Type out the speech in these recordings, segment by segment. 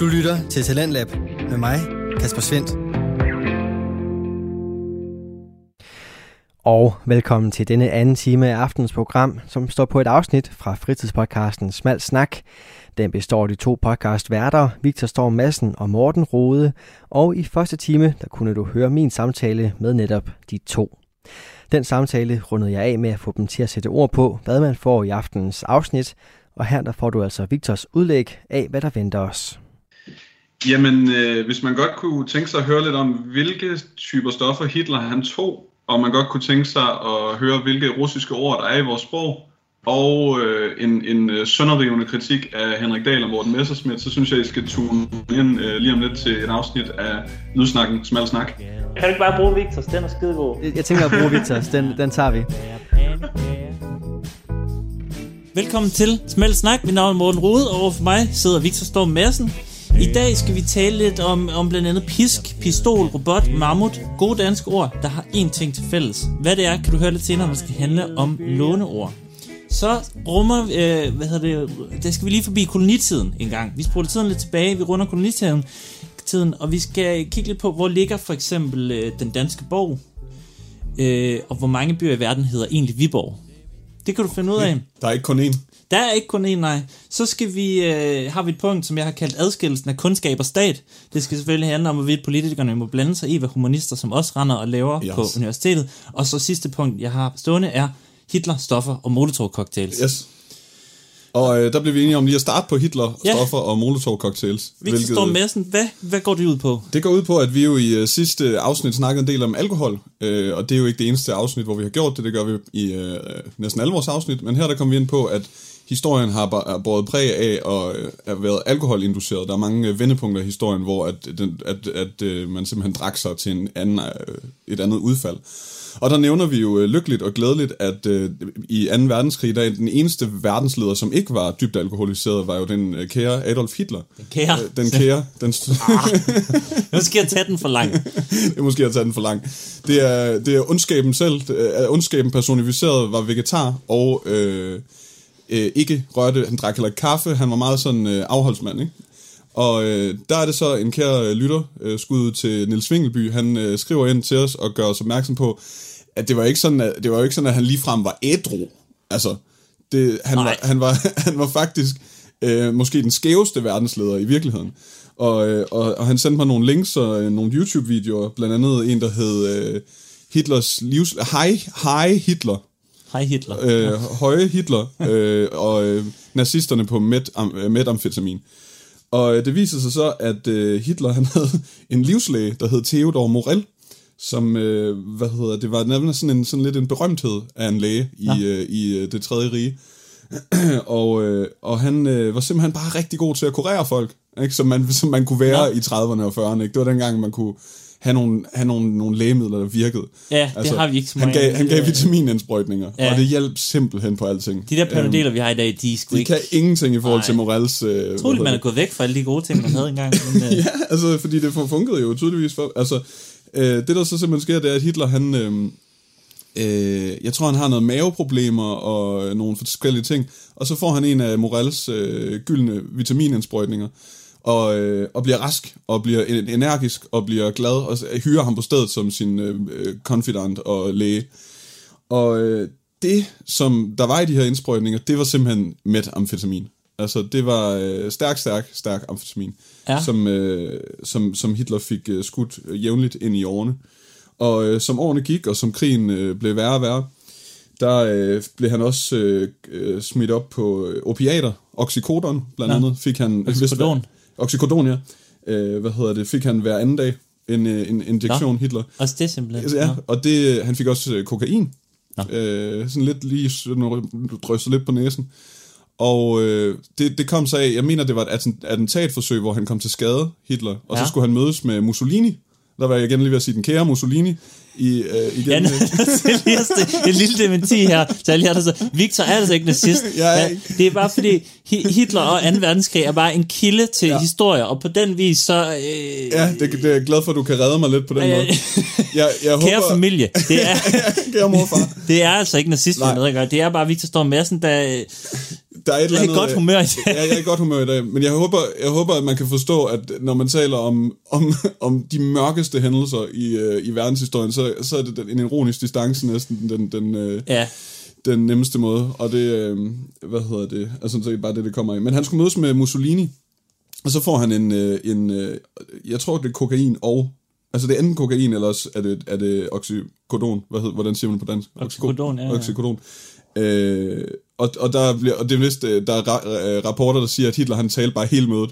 Du lytter til Talentlab med mig, Kasper Svendt. Og velkommen til denne anden time af aftens program, som står på et afsnit fra fritidspodcasten Smal Snak. Den består af de to podcastværter, Victor Storm Madsen og Morten Rode. Og i første time, der kunne du høre min samtale med netop de to. Den samtale rundede jeg af med at få dem til at sætte ord på, hvad man får i aftenens afsnit. Og her der får du altså Victors udlæg af, hvad der venter os. Jamen, øh, hvis man godt kunne tænke sig at høre lidt om, hvilke typer stoffer Hitler han tog, og man godt kunne tænke sig at høre, hvilke russiske ord der er i vores sprog, og øh, en, en øh, sønderrivende kritik af Henrik Dahl og Morten Messersmith, så synes jeg, I skal tune ind øh, lige om lidt til et afsnit af Lydsnakken, Smal Snak. Kan du ikke bare bruge Victors? Den er skidegod. Jeg, jeg tænker at bruge Victors, den, den tager vi. Velkommen til Smelt Snak. Mit navn er Morten Rode, og over for mig sidder Victor Storm Madsen. I dag skal vi tale lidt om, om blandt andet pisk, pistol, robot, mammut. Gode danske ord, der har én ting til fælles. Hvad det er, kan du høre lidt senere, når det skal handle om låneord. Så rummer, øh, hvad hedder det, der skal vi lige forbi kolonitiden en gang. Vi spoler tiden lidt tilbage, vi runder kolonitiden, tiden, og vi skal kigge lidt på, hvor ligger for eksempel øh, den danske borg, øh, og hvor mange byer i verden hedder egentlig Viborg. Det kan du finde ud af. Der er ikke kun én. Der er ikke kun én, nej. Så skal vi, øh, har vi et punkt, som jeg har kaldt adskillelsen af kundskab og stat. Det skal selvfølgelig handle om, hvorvidt politikerne må blande sig i, hvad humanister som også render og laver yes. på universitetet. Og så sidste punkt, jeg har stående, er Hitler, stoffer og Molotov-cocktails. Yes. Og øh, der blev vi enige om lige at starte på Hitler, ja. stoffer og Molotov-cocktails. Victor Storm Madsen, hvad, hvad går det ud på? Det går ud på, at vi jo i uh, sidste afsnit snakkede en del om alkohol, øh, og det er jo ikke det eneste afsnit, hvor vi har gjort det, det gør vi i øh, næsten alle vores afsnit, men her der kommer vi ind på, at historien har båret præg af at have været alkoholinduceret. Der er mange vendepunkter i historien, hvor at, den, at, at, at man simpelthen drak sig til en anden, et andet udfald. Og der nævner vi jo lykkeligt og glædeligt, at øh, i 2. verdenskrig, der den eneste verdensleder, som ikke var dybt alkoholiseret, var jo den øh, kære Adolf Hitler. Den kære? Øh, den kære. Den ah, skal jeg tage den for lang. det er måske at tage den for lang. Det er, det er ondskaben selv. Er ondskaben personificeret var vegetar og... Øh, øh, ikke rørte, han drak heller kaffe, han var meget sådan øh, afholdsmand, ikke? Og øh, der er det så en kære lytter, øh, skud til Nils Vingelby, han øh, skriver ind til os og gør os opmærksom på, at det var ikke sådan, at, det var ikke sådan, at han ligefrem var ædru. Altså, det, han, var, han, var, han var faktisk øh, måske den skæveste verdensleder i virkeligheden. Og, øh, og, og han sendte mig nogle links og øh, nogle YouTube-videoer, blandt andet en, der hed øh, Hitlers livs... Hej, hej Hitler, Hej Hitler. Øh, høje Hitler øh, og øh, nazisterne på met, am, øh, metamfetamin. Og øh, det viser sig så, at øh, Hitler han havde en livslæge, der hed Theodor Morel, som, øh, hvad hedder det, var nemlig sådan, en, sådan lidt en berømthed af en læge i, ja. øh, i øh, det tredje rige. og, øh, og han øh, var simpelthen bare rigtig god til at kurere folk, ikke? Som, man, som man kunne være ja. i 30'erne og 40'erne. Ikke? Det var dengang, man kunne have nogle, have nogle, nogle lægemidler, der virkede. Ja, altså, det har vi ikke så mange. Han gav, han gav vitaminindsprøjtning, ja. og det hjalp simpelthen på alting. De der panadeler, um, vi har i dag, de er sgu de ikke... kan ingenting i forhold Nej. til Morals... Øh, Troligt, man er gået væk fra alle de gode ting, man havde engang. Men, øh. ja, altså, fordi det fungerede jo tydeligvis for... Altså, øh, det der så simpelthen sker, det er, at Hitler, han... Øh, Øh, jeg tror, han har noget maveproblemer og nogle forskellige ting. Og så får han en af Morals øh, gyldne vitaminindsprøjtninger og, øh, og bliver rask, og bliver energisk, og bliver glad, og hyrer ham på stedet som sin øh, confidant og læge. Og øh, det, som der var i de her indsprøjtninger, det var simpelthen metamfetamin. Altså, det var øh, stærk, stærk, stærk amfetamin, ja. som, øh, som, som Hitler fik øh, skudt jævnligt ind i årene. Og øh, som årene gik, og som krigen øh, blev værre og værre, der øh, blev han også øh, øh smidt op på øh, opiater, oxycodon blandt ja. andet, fik han... Oxycodon? Oxycodon, ja. Øh, hvad hedder det? Fik han hver anden dag en, øh, en injektion, Nå. Hitler. Også det simpelthen. Ja, og det, han fik også øh, kokain. Øh, sådan lidt lige sådan, drysset lidt på næsen. Og øh, det, det kom så af, jeg mener, det var et attentatforsøg, hvor han kom til skade, Hitler, og ja. så skulle han mødes med Mussolini. Der var jeg igen lige ved at sige den kære Mussolini, i, øh, igen. Ja, det, en lille dementi her Så alle jer, der så, Victor er altså ikke nazist. ja, det er bare fordi, Hitler og 2. verdenskrig er bare en kilde til ja. historier, og på den vis så... Øh, ja, det, det er jeg glad for, at du kan redde mig lidt på den øh, måde. Jeg, jeg Kære håber... familie, det er... Kære morfar. det er altså ikke nazist, det er bare Victor Storm Madsen, der der er et eller Jeg er andet... godt humør i dag. Ja, jeg er i godt humør i dag, men jeg håber, jeg håber, at man kan forstå, at når man taler om, om, om de mørkeste hændelser i, øh, i verdenshistorien, så, så er det den, en ironisk distance næsten den, den, øh, Ja, den nemmeste måde, og det, øh, hvad hedder det, altså så er det bare det, det kommer i. Men han skulle mødes med Mussolini, og så får han en, øh, en øh, jeg tror, det er kokain og, altså det er enten kokain, eller også er det, er det oxycodon, hvad hedder, hvordan siger man på dansk? Oxycodon, ja, ja. Oxycodon. Øh, og, og, der bliver, og det er vist, øh, der er ra- øh, rapporter, der siger, at Hitler han talte bare hele mødet.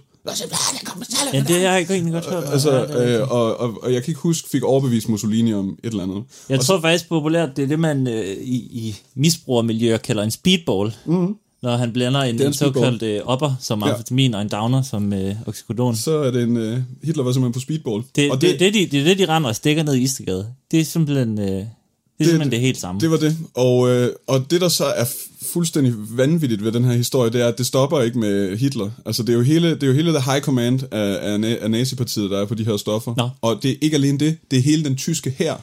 ja det har jeg egentlig godt hørt. Altså, Ja, øh, og, og, og jeg kan ikke huske, fik overbevist Mussolini om et eller andet. Jeg og tror faktisk populært, det er det, man øh, i, i misbrugermiljøer kalder en speedball. Mm. Når han blander en, en en såkaldt øh, upper som Ja. amfetamin og en downer som øh, oxycodon. så er det en, øh, Hitler var simpelthen på speedball. Det, og det, det, det, det, er det, de render og stikker ned i Istegade. Det er simpelthen, øh, det er det, simpelthen det helt samme. Det var det. Og, øh, og det, der så er fuldstændig vanvittigt ved den her historie, det er, at det stopper ikke med Hitler. Altså, det er jo hele, det er jo hele the high command af, af, af nazipartiet, der er på de her stoffer. Nå. Og det er ikke alene det, det er hele den tyske her.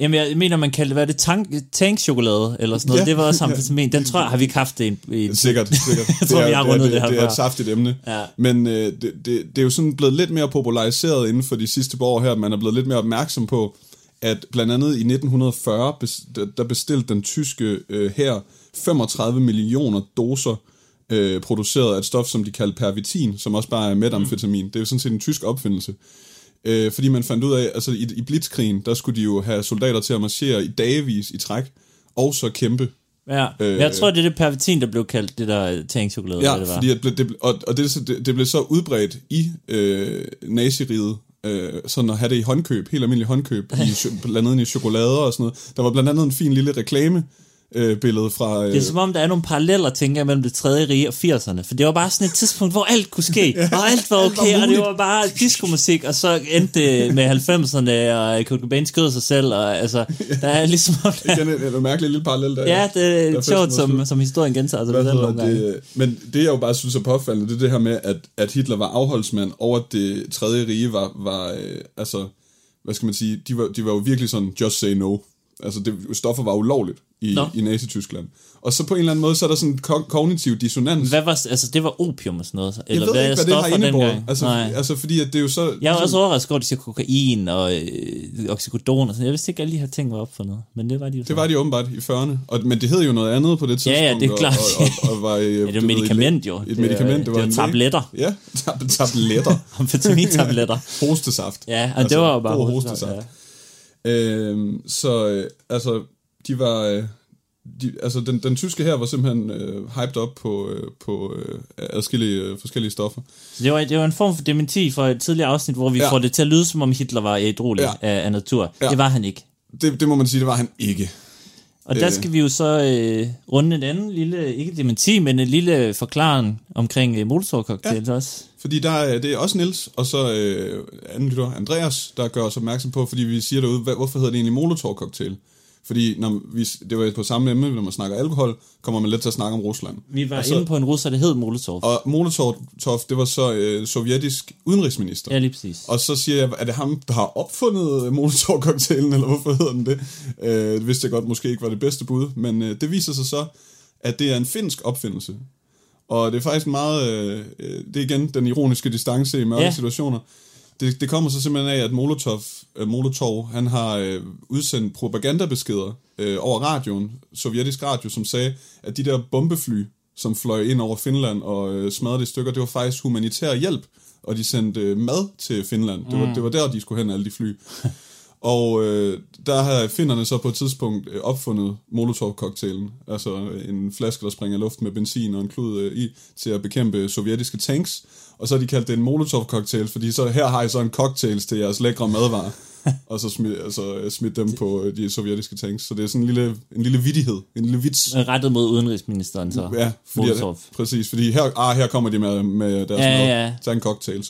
Jamen, jeg mener, man kaldte, hvad er det, tank, tankchokolade, eller sådan noget. Ja. Det var også amfetamin. Den tror jeg, har vi ikke haft det i Sikkert, sikkert. Jeg tror, er, vi har det, er, rundet det, det her det er et saftigt emne. Ja. Men øh, det, det, det er jo sådan blevet lidt mere populariseret inden for de sidste par år her, at man er blevet lidt mere opmærksom på, at blandt andet i 1940, bes- der- bestilte den tyske øh, her 35 millioner doser øh, produceret af et stof, som de kalder pervitin, som også bare er metamfetamin. Det er jo sådan set en tysk opfindelse. Øh, fordi man fandt ud af, altså i, i Blitzkrigen, der skulle de jo have soldater til at marchere i dagevis i træk, og så kæmpe. Ja, Øh, jeg tror, det er det pervitin, der blev kaldt det der tankchokolade. hvad Ja, det var. fordi at det, det, og, og det, det, det blev så udbredt i øh, naziriget, øh, sådan at have det i håndkøb, helt almindelig håndkøb, i, blandt andet i chokolader og sådan noget. Der var blandt andet en fin lille reklame, øh, billede fra... Øh, Det er som om, der er nogle paralleller, tænker jeg, mellem det tredje rige og 80'erne. For det var bare sådan et tidspunkt, hvor alt kunne ske, ja, og alt var alt var okay, og det var bare diskomusik, og så endte det med 90'erne, og Kurt Cobain skød sig selv, og altså, der er ligesom... igen en, en mærkelig lille parallel der. ja, det Der er er sjovt, som, som historien gentager sig nogle gange. det? Men det jeg jo bare synes er påfaldende, det er det her med, at, at Hitler var afholdsmand over det tredje rige var, var øh, altså, hvad skal man sige, de var, de var jo virkelig sådan, just say no. Altså, det, stoffer var ulovligt i, Nå. i Nazi-Tyskland. Og så på en eller anden måde, så er der sådan en ko- kognitiv dissonans. Hvad var, altså, det var opium og sådan noget, jeg eller ved hvad ikke, hvad det har indebåret. Altså, Nej. altså, fordi at det er jo så... Jeg er også overrasket over, at de siger kokain og øh, oxycodon og sådan Jeg vidste ikke, at alle de her ting var opfundet, men det var de jo det var de åbenbart i 40'erne. Og, men det hed jo noget andet på det tidspunkt. Ja, ja, det er klart. Og, og, og, var, Ja, det ved, medicament jo. Et Det medicament, det det var er en tabletter. Ja, tab- tabletter. Amfetamintabletter. Hostesaft. Ja, og det var jo bare hostesaft. Øhm, så øh, altså, de var... Øh, de, altså, den, den tyske her var simpelthen øh, hyped op på, øh, på øh, adskillige øh, forskellige stoffer. Så det var, det var en form for dementi fra et tidligere afsnit, hvor vi ja. Får det til at lyde, som om Hitler var ædrolig ja. Af, af natur. Ja. Ja. Det var han ikke. Det, det må man sige, det var han ikke. Og der Øh. skal vi jo så øh, runde en anden lille, ikke dementi, men en lille forklaring omkring øh, Molotov-cocktails ja. også. Fordi der er, det er også Nils og så øh, anden lytter, Andreas, der gør os opmærksom på, fordi vi siger derude, hvad, hvorfor hedder det egentlig Molotov-cocktail? Fordi når vi, det var på samme emne, når man snakker alkohol, kommer man let til at snakke om Rusland. Vi var Og så, inde på en russer, der hed Molotov. Og Molotov, det var så øh, sovjetisk udenrigsminister. Ja, lige præcis. Og så siger jeg, er det ham, der har opfundet Molotov-cocktailen, eller hvorfor hedder den det? Øh, det vidste jeg godt måske ikke var det bedste bud, men øh, det viser sig så, at det er en finsk opfindelse. Og det er faktisk meget, øh, øh, det er igen den ironiske distance i mørke Ja. situationer. Det, det kommer så simpelthen af, at Molotov, øh, Molotov han har øh, udsendt propagandabeskeder øh, over radioen, sovjetisk radio, som sagde, at de der bombefly, som fløj ind over Finland og øh, smadrede i stykker, det var faktisk humanitær hjælp, og de sendte øh, mad til Finland. Det var, Mm. det var der, de skulle hen, alle de fly. Og øh, der har finnerne så på et tidspunkt øh, opfundet Molotov-cocktailen, altså øh, en flaske, der springer luft med benzin og en klud øh, i, til at bekæmpe sovjetiske tanks. Og så har de kaldt det en Molotov-cocktail, fordi så her har I så en cocktails til jeres lækre madvarer. og så smid, altså, øh, smidt dem på øh, de sovjetiske tanks. Så det er sådan en lille, en lille vittighed, en lille vits. Rettet mod udenrigsministeren så. Ja, fordi, Molotov. at, præcis, fordi her, ah, her kommer de med, med deres Ja, mad. ja. Tag en cocktail.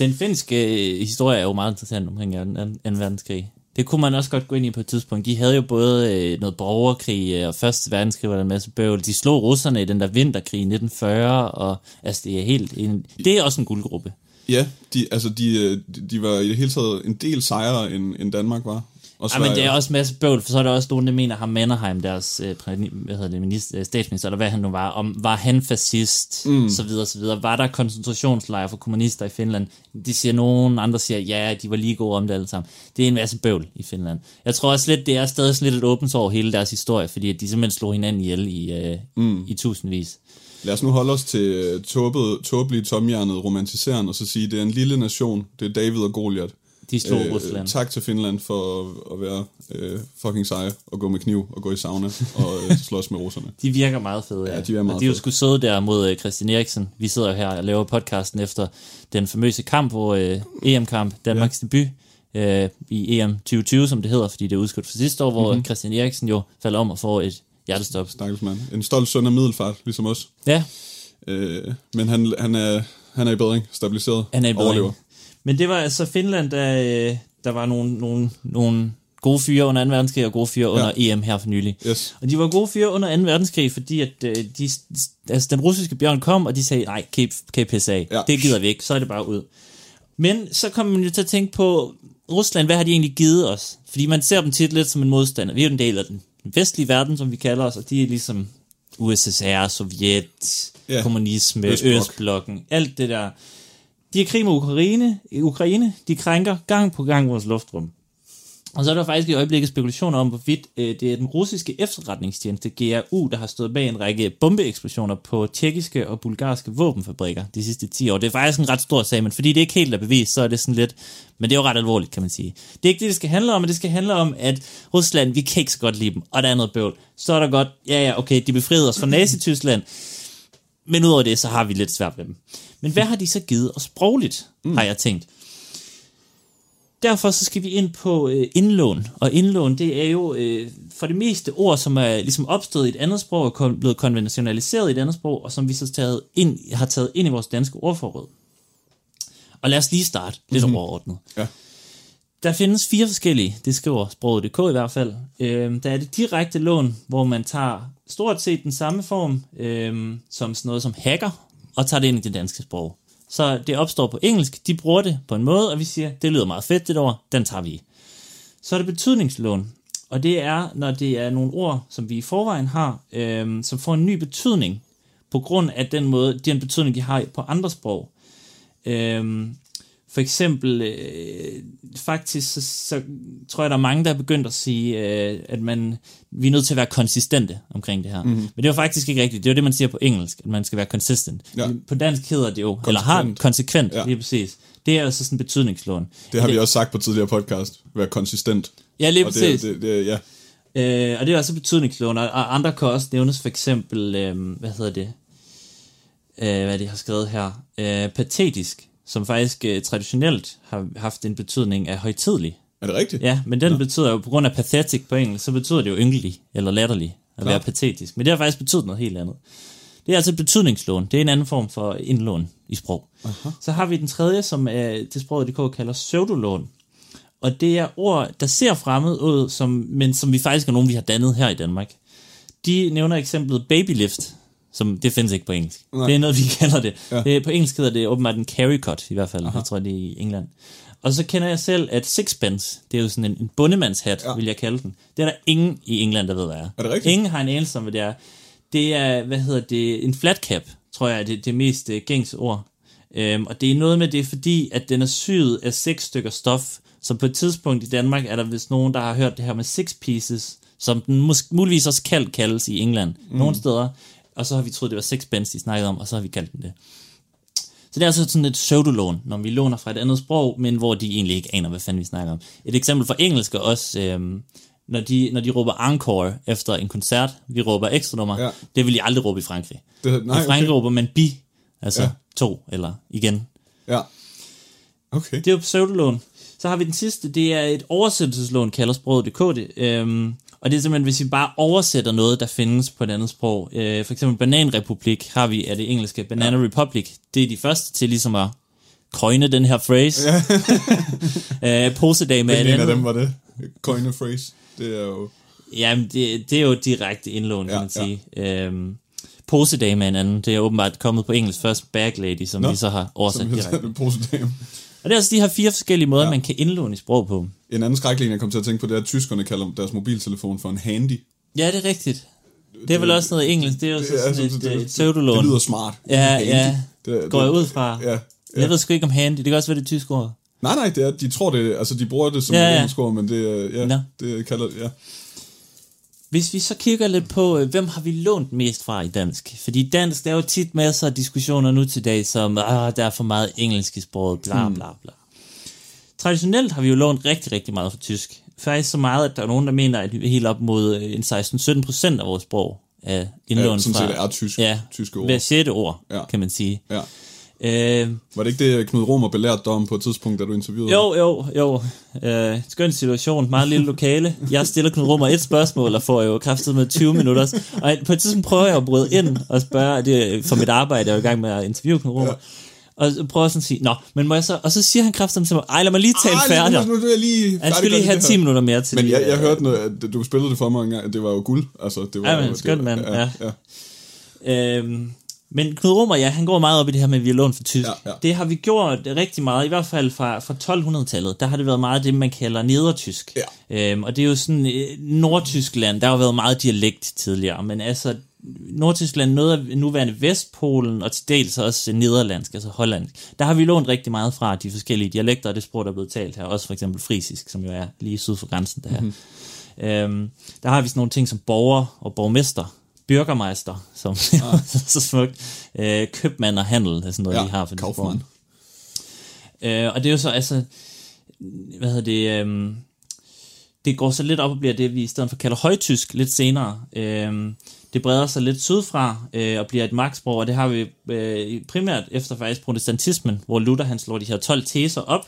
Den finske øh, historie er jo meget interessant omkring 2. verdenskrig. Det kunne man også godt gå ind i på et tidspunkt. De havde jo både øh, noget borgerkrig øh, og første verdenskrig var der en masse bøvl. De slog russerne i den der vinterkrig i 1940, og altså det er helt en, det er også en guldgruppe. Ja, de, altså de, øh, de, de var i det hele taget en del sejere, end, end Danmark var. Og Ja, men det er også masse bøvl, for så er der også nogen, der mener, at Mannerheim, deres øh, hvad hedder det, minister, øh, statsminister, eller hvad han nu var, om var han fascist, mm. så videre, så videre. Var der koncentrationslejre for kommunister i Finland? De siger nogen, andre siger, ja, de var lige gode om det alle sammen. Det er en masse bøvl i Finland. Jeg tror også lidt, det er stadig lidt et åbent sår hele deres historie, fordi at de simpelthen slog hinanden ihjel i, øh, mm. i tusindvis. Lad os nu holde os til tåbet, tåbelige tomhjernet romantiserende, og så sige, det er en lille nation, det er David og Goliat. De slog øh, Rusland. tak til Finland for at, at være øh, fucking seje, og gå med kniv, og gå i sauna, og øh, slås med russerne. De virker meget fede, ja. Ja, de er meget og de er jo sgu søde der mod øh, Christian Eriksen. Vi sidder jo her og laver podcasten efter den famøse kamp, hvor øh, EM-kamp, Danmarks ja. debut øh, i EM 2020, som det hedder, fordi det er udskudt for sidste år, hvor Mhm. mm-hmm. Christian Eriksen jo falder om og får et hjertestop. Stakkels mand. En stolt søn af middelfart, ligesom os. Ja, Øh, men han, han, er, han er i bedring, stabiliseret, han er i bedring. overlever. Men det var altså Finland, der, øh, der var nogle, nogle, nogle gode fyre under 2. verdenskrig og gode fyre under EM her for nylig. Yes. Og de var gode fyre under 2. verdenskrig, fordi at øh, de, altså, den russiske bjørn kom, og de sagde, nej, kan I- kan I pisse af? Ja. Det gider vi ikke, så er det bare ud. Men så kommer man jo til at tænke på, Rusland, hvad har de egentlig givet os? Fordi man ser dem tit lidt som en modstander. Vi er jo en del af den vestlige verden, som vi kalder os, og de er ligesom USSR, Sovjet, Ja. ja. kommunisme. Østblok. Østblokken, alt det der. De er i krig med Ukraine, Ukraine, de krænker gang på gang vores luftrum. Og så er der faktisk i øjeblikket spekulationer om, hvorvidt øh, det er den russiske efterretningstjeneste GRU, der har stået bag en række bombeeksplosioner på tjekkiske og bulgarske våbenfabrikker de sidste 10 år. Det er faktisk en ret stor sag, men fordi det ikke helt er bevist, så er det sådan lidt... Men det er jo ret alvorligt, kan man sige. Det er ikke det, det skal handle om, men det skal handle om, at Rusland, vi kan ikke så godt lide dem, og der er noget bøvl. Så er der godt, ja ja, okay, de befriede os fra Nazi-Tyskland, men udover det, så har vi lidt svært ved dem. Men hvad har de så givet os sprogligt, mm. har jeg tænkt. Derfor så skal vi ind på øh, indlån. Og indlån, det er jo øh, for det meste ord, som er ligesom opstået i et andet sprog, og kon- blevet konventionaliseret i et andet sprog, og som vi så taget ind, har taget ind i vores danske ordforråd. Og lad os lige starte lidt mm-hmm. overordnet. Ja. Der findes fire forskellige, det skriver sproget.dk i hvert fald. Øhm, der er det direkte lån, hvor man tager stort set den samme form, øhm, som sådan noget som hacker, og tager det ind i det danske sprog. Så det opstår på engelsk, de bruger det på en måde, og vi siger, det lyder meget fedt det ord, den tager vi. Så er det betydningslån, og det er, når det er nogle ord, som vi i forvejen har, øh, som får en ny betydning, på grund af den måde, den betydning, de har på andre sprog. Øh, for eksempel, øh, faktisk, så, så tror jeg, der er mange, der er begyndt at sige, øh, at man, vi er nødt til at være konsistente omkring det her. Mm-hmm. Men det jo faktisk ikke rigtigt. Det er det, man siger på engelsk, at man skal være consistent. Ja. På dansk hedder det jo, konsekvent. eller har konsekvent, Ja. lige præcis. Det er altså sådan en betydningslån. Det har vi også sagt på tidligere podcast. Vær konsistent. Ja, lige Og præcis. det, det, det, ja. Øh, og det er altså betydningslån, og og andre kan også nævnes for eksempel, øh, hvad hedder det, øh, hvad de har skrevet her, øh, patetisk, som faktisk øh, traditionelt har haft en betydning af højtidlig. Er det rigtigt? Ja, men den ja. betyder jo, på grund af pathetic på engelsk, så betyder det jo ynkelig, eller latterlig, at være patetisk. Men det har faktisk betydet noget helt andet. Det er altså et betydningslån. Det er en anden form for indlån i sprog. Aha. Så har vi den tredje, som er det sproget, de kalder pseudolån. Og det er ord, der ser fremmed ud, som, men som vi faktisk er nogen, vi har dannet her i Danmark. De nævner eksemplet babylift, som det findes ikke på engelsk. Nej. Det er noget, vi kalder det. Ja. Det. På engelsk hedder det åbenbart en carry cut, i hvert fald. Aha. Jeg tror, det er i England. Og så kender jeg selv, at sixpence, det er jo sådan en, en bondemandshat, Ja. vil jeg kalde den. Det er der ingen i England, der ved, hvad er. Er det rigtigt? Ingen har en anelse om, hvad det er. Det er, hvad hedder det, en flat cap, tror jeg, er det, det mest øh, gængse ord. Øhm, og det er noget med det, fordi at den er syet af seks stykker stof, så på et tidspunkt i Danmark er der vist nogen, der har hørt det her med six pieces, som den mus- muligvis også kaldt kaldes i England, mm. nogle steder. Og så har vi troet, det var six pence, de snakkede om, og så har vi kaldt den det. Så det er altså sådan et pseudolån, når vi låner fra et andet sprog, men hvor de egentlig ikke aner, hvad fanden vi snakker om. Et eksempel fra engelsk er også, øhm, når, de, når de råber encore efter en koncert, vi råber ekstra nummer, Ja. det vil de aldrig råbe i Frankrig. Det, I nej, Frankrig okay. råber man bi, altså ja. to, eller igen. Ja. Okay. Det er jo pseudolån. Så har vi den sidste, det er et oversættelseslån, kalder sproget.dk det. Øhm, og det er simpelthen, hvis vi bare oversætter noget, der findes på et andet sprog. Øh, for eksempel Bananrepublik har vi af det engelske Banana ja. Republic. Det er de første til ligesom at coine den her phrase. Ja. øh, posedag med Hvilken en af dem var det? Coin phrase. Det er jo... Jamen, det, det er jo direkte indlån, kan Ja, man sige. Ja. Øhm, posedag med en anden, det er åbenbart kommet på engelsk først, bag lady, som Nå, vi så har oversat direkte. posedame. Og det er altså de her fire forskellige måder, ja. Man kan indlåne i sprog på. En anden skrækling, jeg kom til at tænke på, det er, at tyskerne kalder deres mobiltelefon for en handy. Ja, det er rigtigt. Det er vel også noget engelsk. Det er jo Det, sådan altså, et, det, et det, det pseudolån. lyder smart. Ja, ja. Det, Går jeg det- ud fra. Ja, ja. Jeg ved sgu ikke om handy. Det kan også være det tyske ord. Nej, nej, det er, de tror det, altså de bruger det som Ja, ja, engelsk ord, men det, ja, Nå. det kalder ja. Hvis vi så kigger lidt på, øh, hvem har vi lånt mest fra i dansk? Fordi dansk, der er jo tit masser af diskussioner nu til dag, som, ah, der er for meget engelsk i sproget, bla bla bla. Traditionelt har vi jo lånt rigtig, rigtig meget fra tysk. Faktisk så meget, at der er nogen, der mener, at vi er helt op mod øh, en 16-17 procent af vores sprog er ja indlånt sådan fra... set er tysk, ja, tyske ord. hver sjette ord, Ja. kan man sige. Ja. Øh, Var det ikke det, Knud Romer belærte dig om på et tidspunkt, da du interviewede jo, jo, jo. Øh, skøn situation, meget lille lokale. Jeg stiller Knud Rummer et spørgsmål, og får jo kraftet med 20 minutter. Og på et tidspunkt prøver jeg at bryde ind og spørge, det er for mit arbejde, jeg er i gang med at interviewe Knud Rummer. Og så prøver sådan at sige, nå, men må jeg så... Og så siger han kraftigt til mig, ej, lad mig lige tale færdig. Nu, nu, jeg lige Han skulle lige have det 10 her. minutter mere til Men jeg, jeg hørte noget, du spillede det for mig engang, det var jo guld. Altså, det var, Ja, men skønt, mand, ja. ja. Øhm, men Knud Rummer, ja, han går meget op i det her med, at vi er lånt for tysk. Ja, ja. Det har vi gjort rigtig meget, i hvert fald fra, fra 1200-tallet. Der har det været meget det, man kalder nedertysk. Ja. Øhm, og det er jo sådan, øh, Nordtyskland, der har jo været meget dialekt tidligere, men altså, Nordtyskland, noget af nuværende Vestpolen, og til dels også nederlandsk, altså hollandsk. Der har vi lånt rigtig meget fra de forskellige dialekter, og det sprog, der er blevet talt her. Også for eksempel frisisk, som jo er lige syd for grænsen der. Mm-hmm. Øhm, der har vi sådan nogle ting som borger og borgmester, bürgermeister, som ah. så smukt. Øh, købmand og handel, er sådan noget, Ja, vi har for Kaufmann. Øh, og det er jo så, altså, hvad hedder det, øhm, det går så lidt op og bliver det, vi i stedet for kalder højtysk lidt senere. Øhm, det breder sig lidt sydfra øh, og bliver et magtsprog, og det har vi øh, primært efter faktisk protestantismen, hvor Luther han slår de her 12 teser op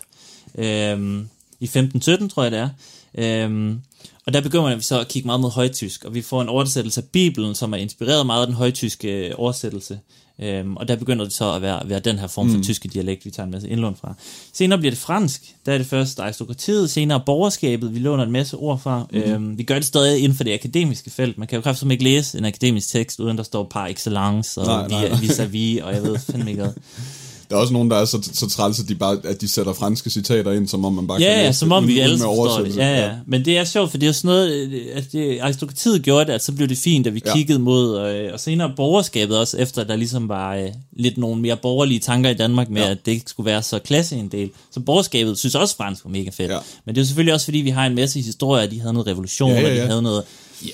øhm, i 1517, tror jeg det er. Øhm, og der begynder vi så at kigge meget mod højtysk, og vi får en oversættelse af Bibelen, som er inspireret meget af den højtyske øh, oversættelse. Øhm, og der begynder det så at være, være den her form for mm. tyske dialekt, vi tager en masse indlån fra. Senere bliver det fransk, der er det først aristokratiet, senere borgerskabet, vi låner en masse ord fra. Mm. Øhm, vi gør det stadig inden for det akademiske felt. Man kan jo kraftigt ikke læse en akademisk tekst, uden der står par excellence og Nej, nej, nej. vis-à-vis, og jeg ved fandme ikke. Der er også nogen, der er så, så træls, at de, bare, at de sætter franske citater ind, som om man bare kan Ja, ja, læse som om vi alle forstår det. Ja, ja. Men det er sjovt, for det er sådan noget, øh, at det, aristokratiet gjorde det, at så blev det fint, at vi Ja. kiggede mod, øh, og senere borgerskabet også, efter der ligesom var øh, lidt nogle mere borgerlige tanker i Danmark med, Ja. at det ikke skulle være så klasse en del. Så borgerskabet synes også, fransk var mega fedt. Ja. Men det er selvfølgelig også, fordi vi har en masse historier, de havde noget revolution, Ja, ja, og de ja. havde noget...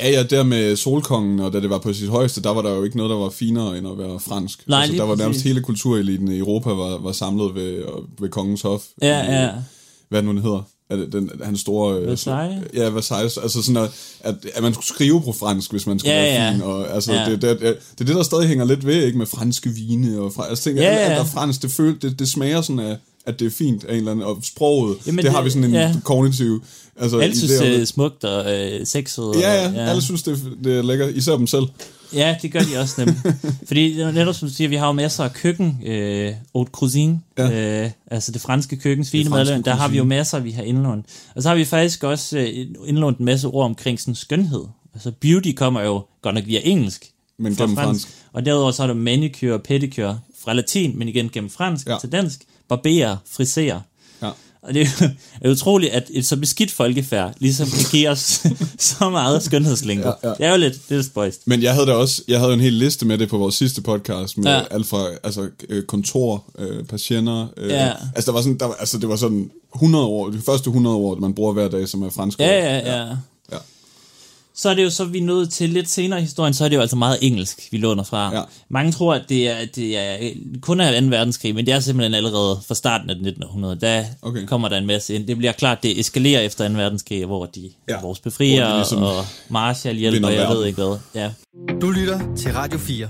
Ja, ja, der med Solkongen, og da det var på sit højeste, der var der jo ikke noget, der var finere end at være fransk. Nej, altså, der var nærmest præcis. hele kultureliten i Europa var, var samlet ved, ved kongens hof. Ja, I, ja. Hvad nu, den hedder? Er det den, hans store... øh, Versailles? Ja, Versailles. Altså sådan, at, at, at man skulle skrive på fransk, hvis man skulle Ja, være ja. fin. Og, altså, Ja. det, det, det, det, er det, der stadig hænger lidt ved, ikke? Med franske vine og... Fra, altså, tænker, Ja, alt, alt, ja. der er fransk, det, føl, det, det smager sådan af at det er fint af en eller anden, og sproget, Jamen, det, det har vi sådan en ja. kognitiv... Altså, Alle synes, det er smukt og øh, sexet. Ja, og, ja, alle synes, det, det er lækkert, især dem selv. Ja, det gør de også nemlig. Fordi det er netop som du siger, vi har jo masser af køkken, øh, haute cuisine, Ja. ja. øh, altså det franske køkkens fine madlavning, der har vi jo masser, vi har indlånt. Og så har vi faktisk også øh, indlånt en masse ord omkring sådan skønhed. Altså beauty kommer jo godt nok via engelsk. Men gennem fransk. Og derudover så er der manicure og pedicure fra latin, men igen gennem fransk Ja. ja. til dansk. Barbere, frisere. Og det er utroligt, at et så beskidt folkefærd ligesom kan give os så meget skønhedslingo. Ja, ja. Det er jo lidt, det er lidt spøjst. Men jeg havde da også, jeg havde en hel liste med det på vores sidste podcast, med ja. Alt fra altså, øh, kontor, øh, patienter. Øh, Ja. Altså, der var sådan, der, altså, det var sådan 100 år, de første 100 år, man bruger hver dag, som er fransk. Ja, ja, ja. ja. Så er det jo så, vi er nået til lidt senere i historien, så er det jo altså meget engelsk, vi låner fra. Ja. Mange tror, at det er, det er kun af 2. verdenskrig, men det er simpelthen allerede fra starten af 1900. Der Okay. kommer der en masse ind. Det bliver klart, det eskalerer efter 2. verdenskrig, hvor de Ja. vores befrier Hvor de ligesom og Marshall og jeg ved ikke hvad. Ja. Du lytter til Radio 4.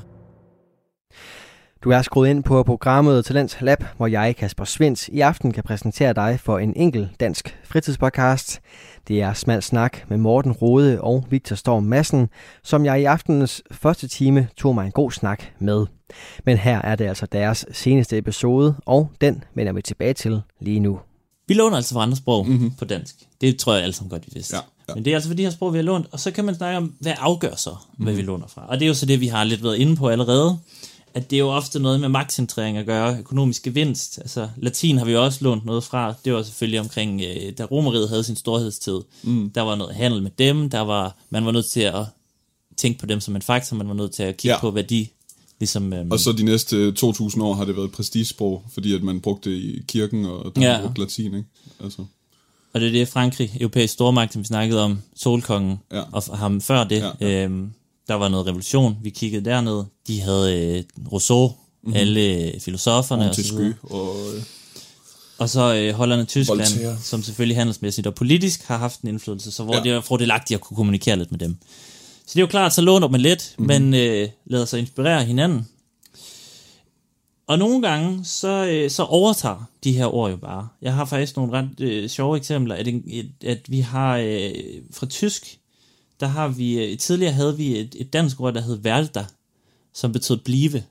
Du er skruet ind på programmet Talents Lab, hvor jeg, Kasper Svens, i aften kan præsentere dig for en enkel dansk fritidspodcast. Det er Smal Snak med Morten Rode og Victor Storm Madsen, som jeg i aftenens første time tog mig en god snak med. Men her er det altså deres seneste episode, og den vender vi tilbage til lige nu. Vi låner altså fra andre sprog mm-hmm. på dansk. Det tror jeg alle sammen godt, vi vidste. Ja, ja. Men det er altså for de her sprog, vi har lånt. Og så kan man snakke om, hvad afgør så, hvad vi låner fra. Og det er jo så det, vi har lidt været inde på allerede. At det er jo ofte noget med magtcentrering at gøre, økonomisk gevinst. Altså, latin har vi jo også lånt noget fra. Det var selvfølgelig omkring, øh, da romeriet havde sin storhedstid. Mm. Der var noget handel med dem, der var, man var nødt til at tænke på dem som en faktor, man var nødt til at kigge Ja. på, hvad de ligesom... Øhm, Og så de næste 2.000 år har det været prestigesprog, fordi at man brugte det i kirken, og der Ja. brugte latin, ikke? Altså, Og det er det, Frankrig, europæisk stormagt, som vi snakkede om, solkongen, Ja. og ham før det, Ja, ja, Øhm, der var noget revolution, vi kiggede derned, de havde øh, Rousseau, mm-hmm. alle filosoferne og så. Montesquieu og... Øh, Og så øh, Holland og Tyskland, Voltaire. som selvfølgelig handelsmæssigt og politisk har haft en indflydelse, så hvor ja. Det er fordelagtigt at kunne kommunikere lidt med dem. Så det er jo klart, så låner man lidt, Mhm. mm-hmm. men øh, lader sig inspirere hinanden. Og nogle gange, så, øh, så overtager de her ord jo bare. Jeg har faktisk nogle ret øh, sjove eksempler, at, at vi har øh, fra tysk, der har vi, øh, tidligere havde vi et, et dansk ord, der hed værda, som betød blive.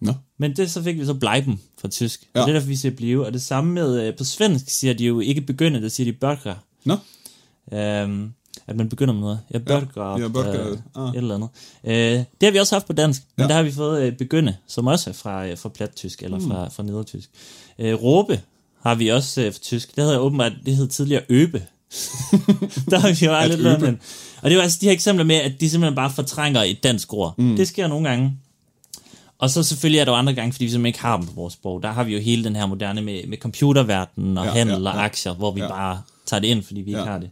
Nå, Men det så fik vi så bleiben fra tysk. Ja. Ja. Og det er derfor, vi siger blive. Og det samme med, øh, på svensk siger de jo ikke begynde, der siger de börja. nå, Øhm, at man begynder med noget. Jeg börja. ja, börja, øh, ah. Et eller andet. Øh, det har vi også haft på dansk, men Ja. der har vi fået øh, begynde, som også er fra, øh, fra plattysk, eller fra, fra nedertysk. Øh, råbe har vi også øh, fra tysk. Det hedder åbenbart, det hed tidligere øbe. der har vi jo øbe. lært den. Og det er jo altså de her eksempler med, at de simpelthen bare fortrænger et dansk ord. Mm. Det sker nogle gange. Og så selvfølgelig er der jo andre gange, fordi vi simpelthen ikke har dem på vores sprog. Der har vi jo hele den her moderne med, med computerverdenen og ja, handel ja, og aktier, hvor vi ja. Bare tager det ind, fordi vi ja. ikke har det.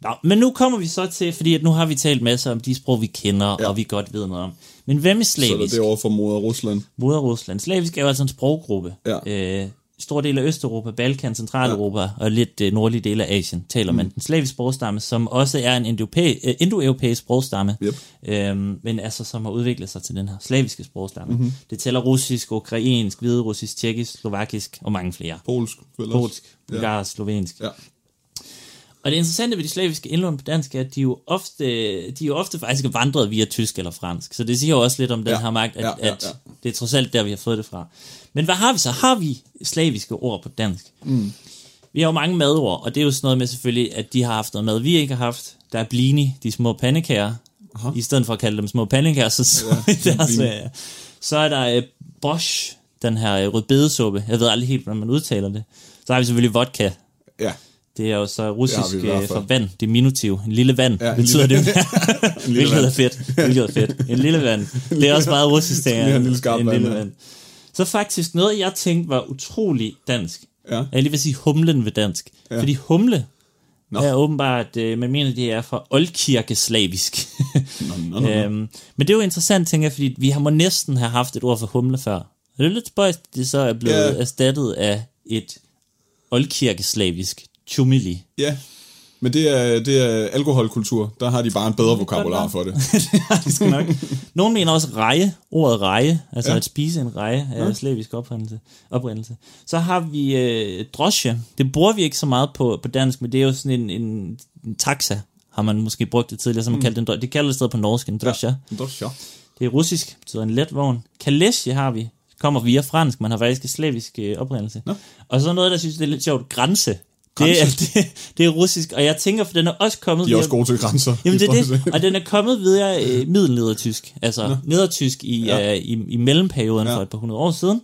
Nå, men nu kommer vi så til, fordi at nu har vi talt masser om de sprog, vi kender, ja. Og vi godt ved noget om. Men hvem er så er slavisk? det over for moder Rusland. Moder Rusland. Slavisk er jo altså en sproggruppe. Ja. Øh, stor del af Østeuropa, Balkan, Centraleuropa ja. og lidt øh, nordlige dele af Asien taler mm. man den slaviske sprogstamme, som også er en øh, indoeuropæisk sprogstamme, Yep. øhm, men altså som har udviklet sig til den her slaviske sprogstamme. Mm-hmm. Det tæller russisk, ukrainsk, hviderussisk, tjekkisk, slovakisk og mange flere. Polsk, også? Polsk, bulgarsk, slovensk. Ja. Og det interessante ved de slaviske indlån på dansk er, at de jo ofte, de jo ofte faktisk er vandret via tysk eller fransk. Så det siger jo også lidt om den Ja, her magt, at, ja, ja, at ja. det er trods alt der, vi har fået det fra. Men hvad har vi så? Har vi slaviske ord på dansk? Mm. Vi har jo mange madord, og det er jo sådan noget med selvfølgelig, at de har haft noget mad, vi ikke har haft. Der er blini, de små pandekager. Aha. I stedet for at kalde dem små pandekager, så, ja, deres, øh, så er der øh, bosch, den her øh, rødbedesuppe. Jeg ved aldrig helt, hvordan man udtaler det. Så har vi selvfølgelig vodka. Ja, Det er jo så russisk fald. for vand, diminutiv. En lille vand, Ja, ja, en betyder lille- det. lille Hvilket er fedt. Hvilket er fedt. En lille vand. Det er også meget russisk, det er. en lille skarp en vand, lille ja. vand. Så faktisk noget, jeg tænkte var utrolig dansk. ja. Jeg lige vil sige humlen ved dansk. Ja. Ja. Fordi humle. Nå. er åbenbart, øh, man mener, det er fra oldkirkeslavisk. Nå, nå, nå, nå. øhm, men det er jo interessant, tænker jeg, fordi vi har må næsten have haft et ord for humle før. Og det er lidt spøjst, det så er blevet Ja. erstattet af et oldkirkeslavisk chumili. Ja, men det er, det er alkoholkultur. Der har de bare en bedre vokabular for det. det skal nok. Nogen mener også reje, ordet reje, altså Ja. at spise en reje af ja. slavisk oprindelse, oprindelse. Så har vi øh, drosje. Det bruger vi ikke så meget på, på dansk, men det er jo sådan en, en, en taxa, har man måske brugt det tidligere, som man mm. kaldte en Det kalder det stadig på norsk en drosje. Ja. Ja. Det er russisk, betyder en let vogn. Kalesje har vi, kommer via fransk, man har faktisk slavisk øh, oprindelse. Nå. Og så noget, der synes, det er lidt sjovt, grænse. Grænse? Det, er, det, det er russisk, og jeg tænker, for den er også kommet De er via- også gode til grænser. Jamen det er det, og den er kommet via øh, middelnedertysk, altså nedertysk i, Ja. ja. øh, i, i mellemperioden Ja. ja. for et par hundrede år siden.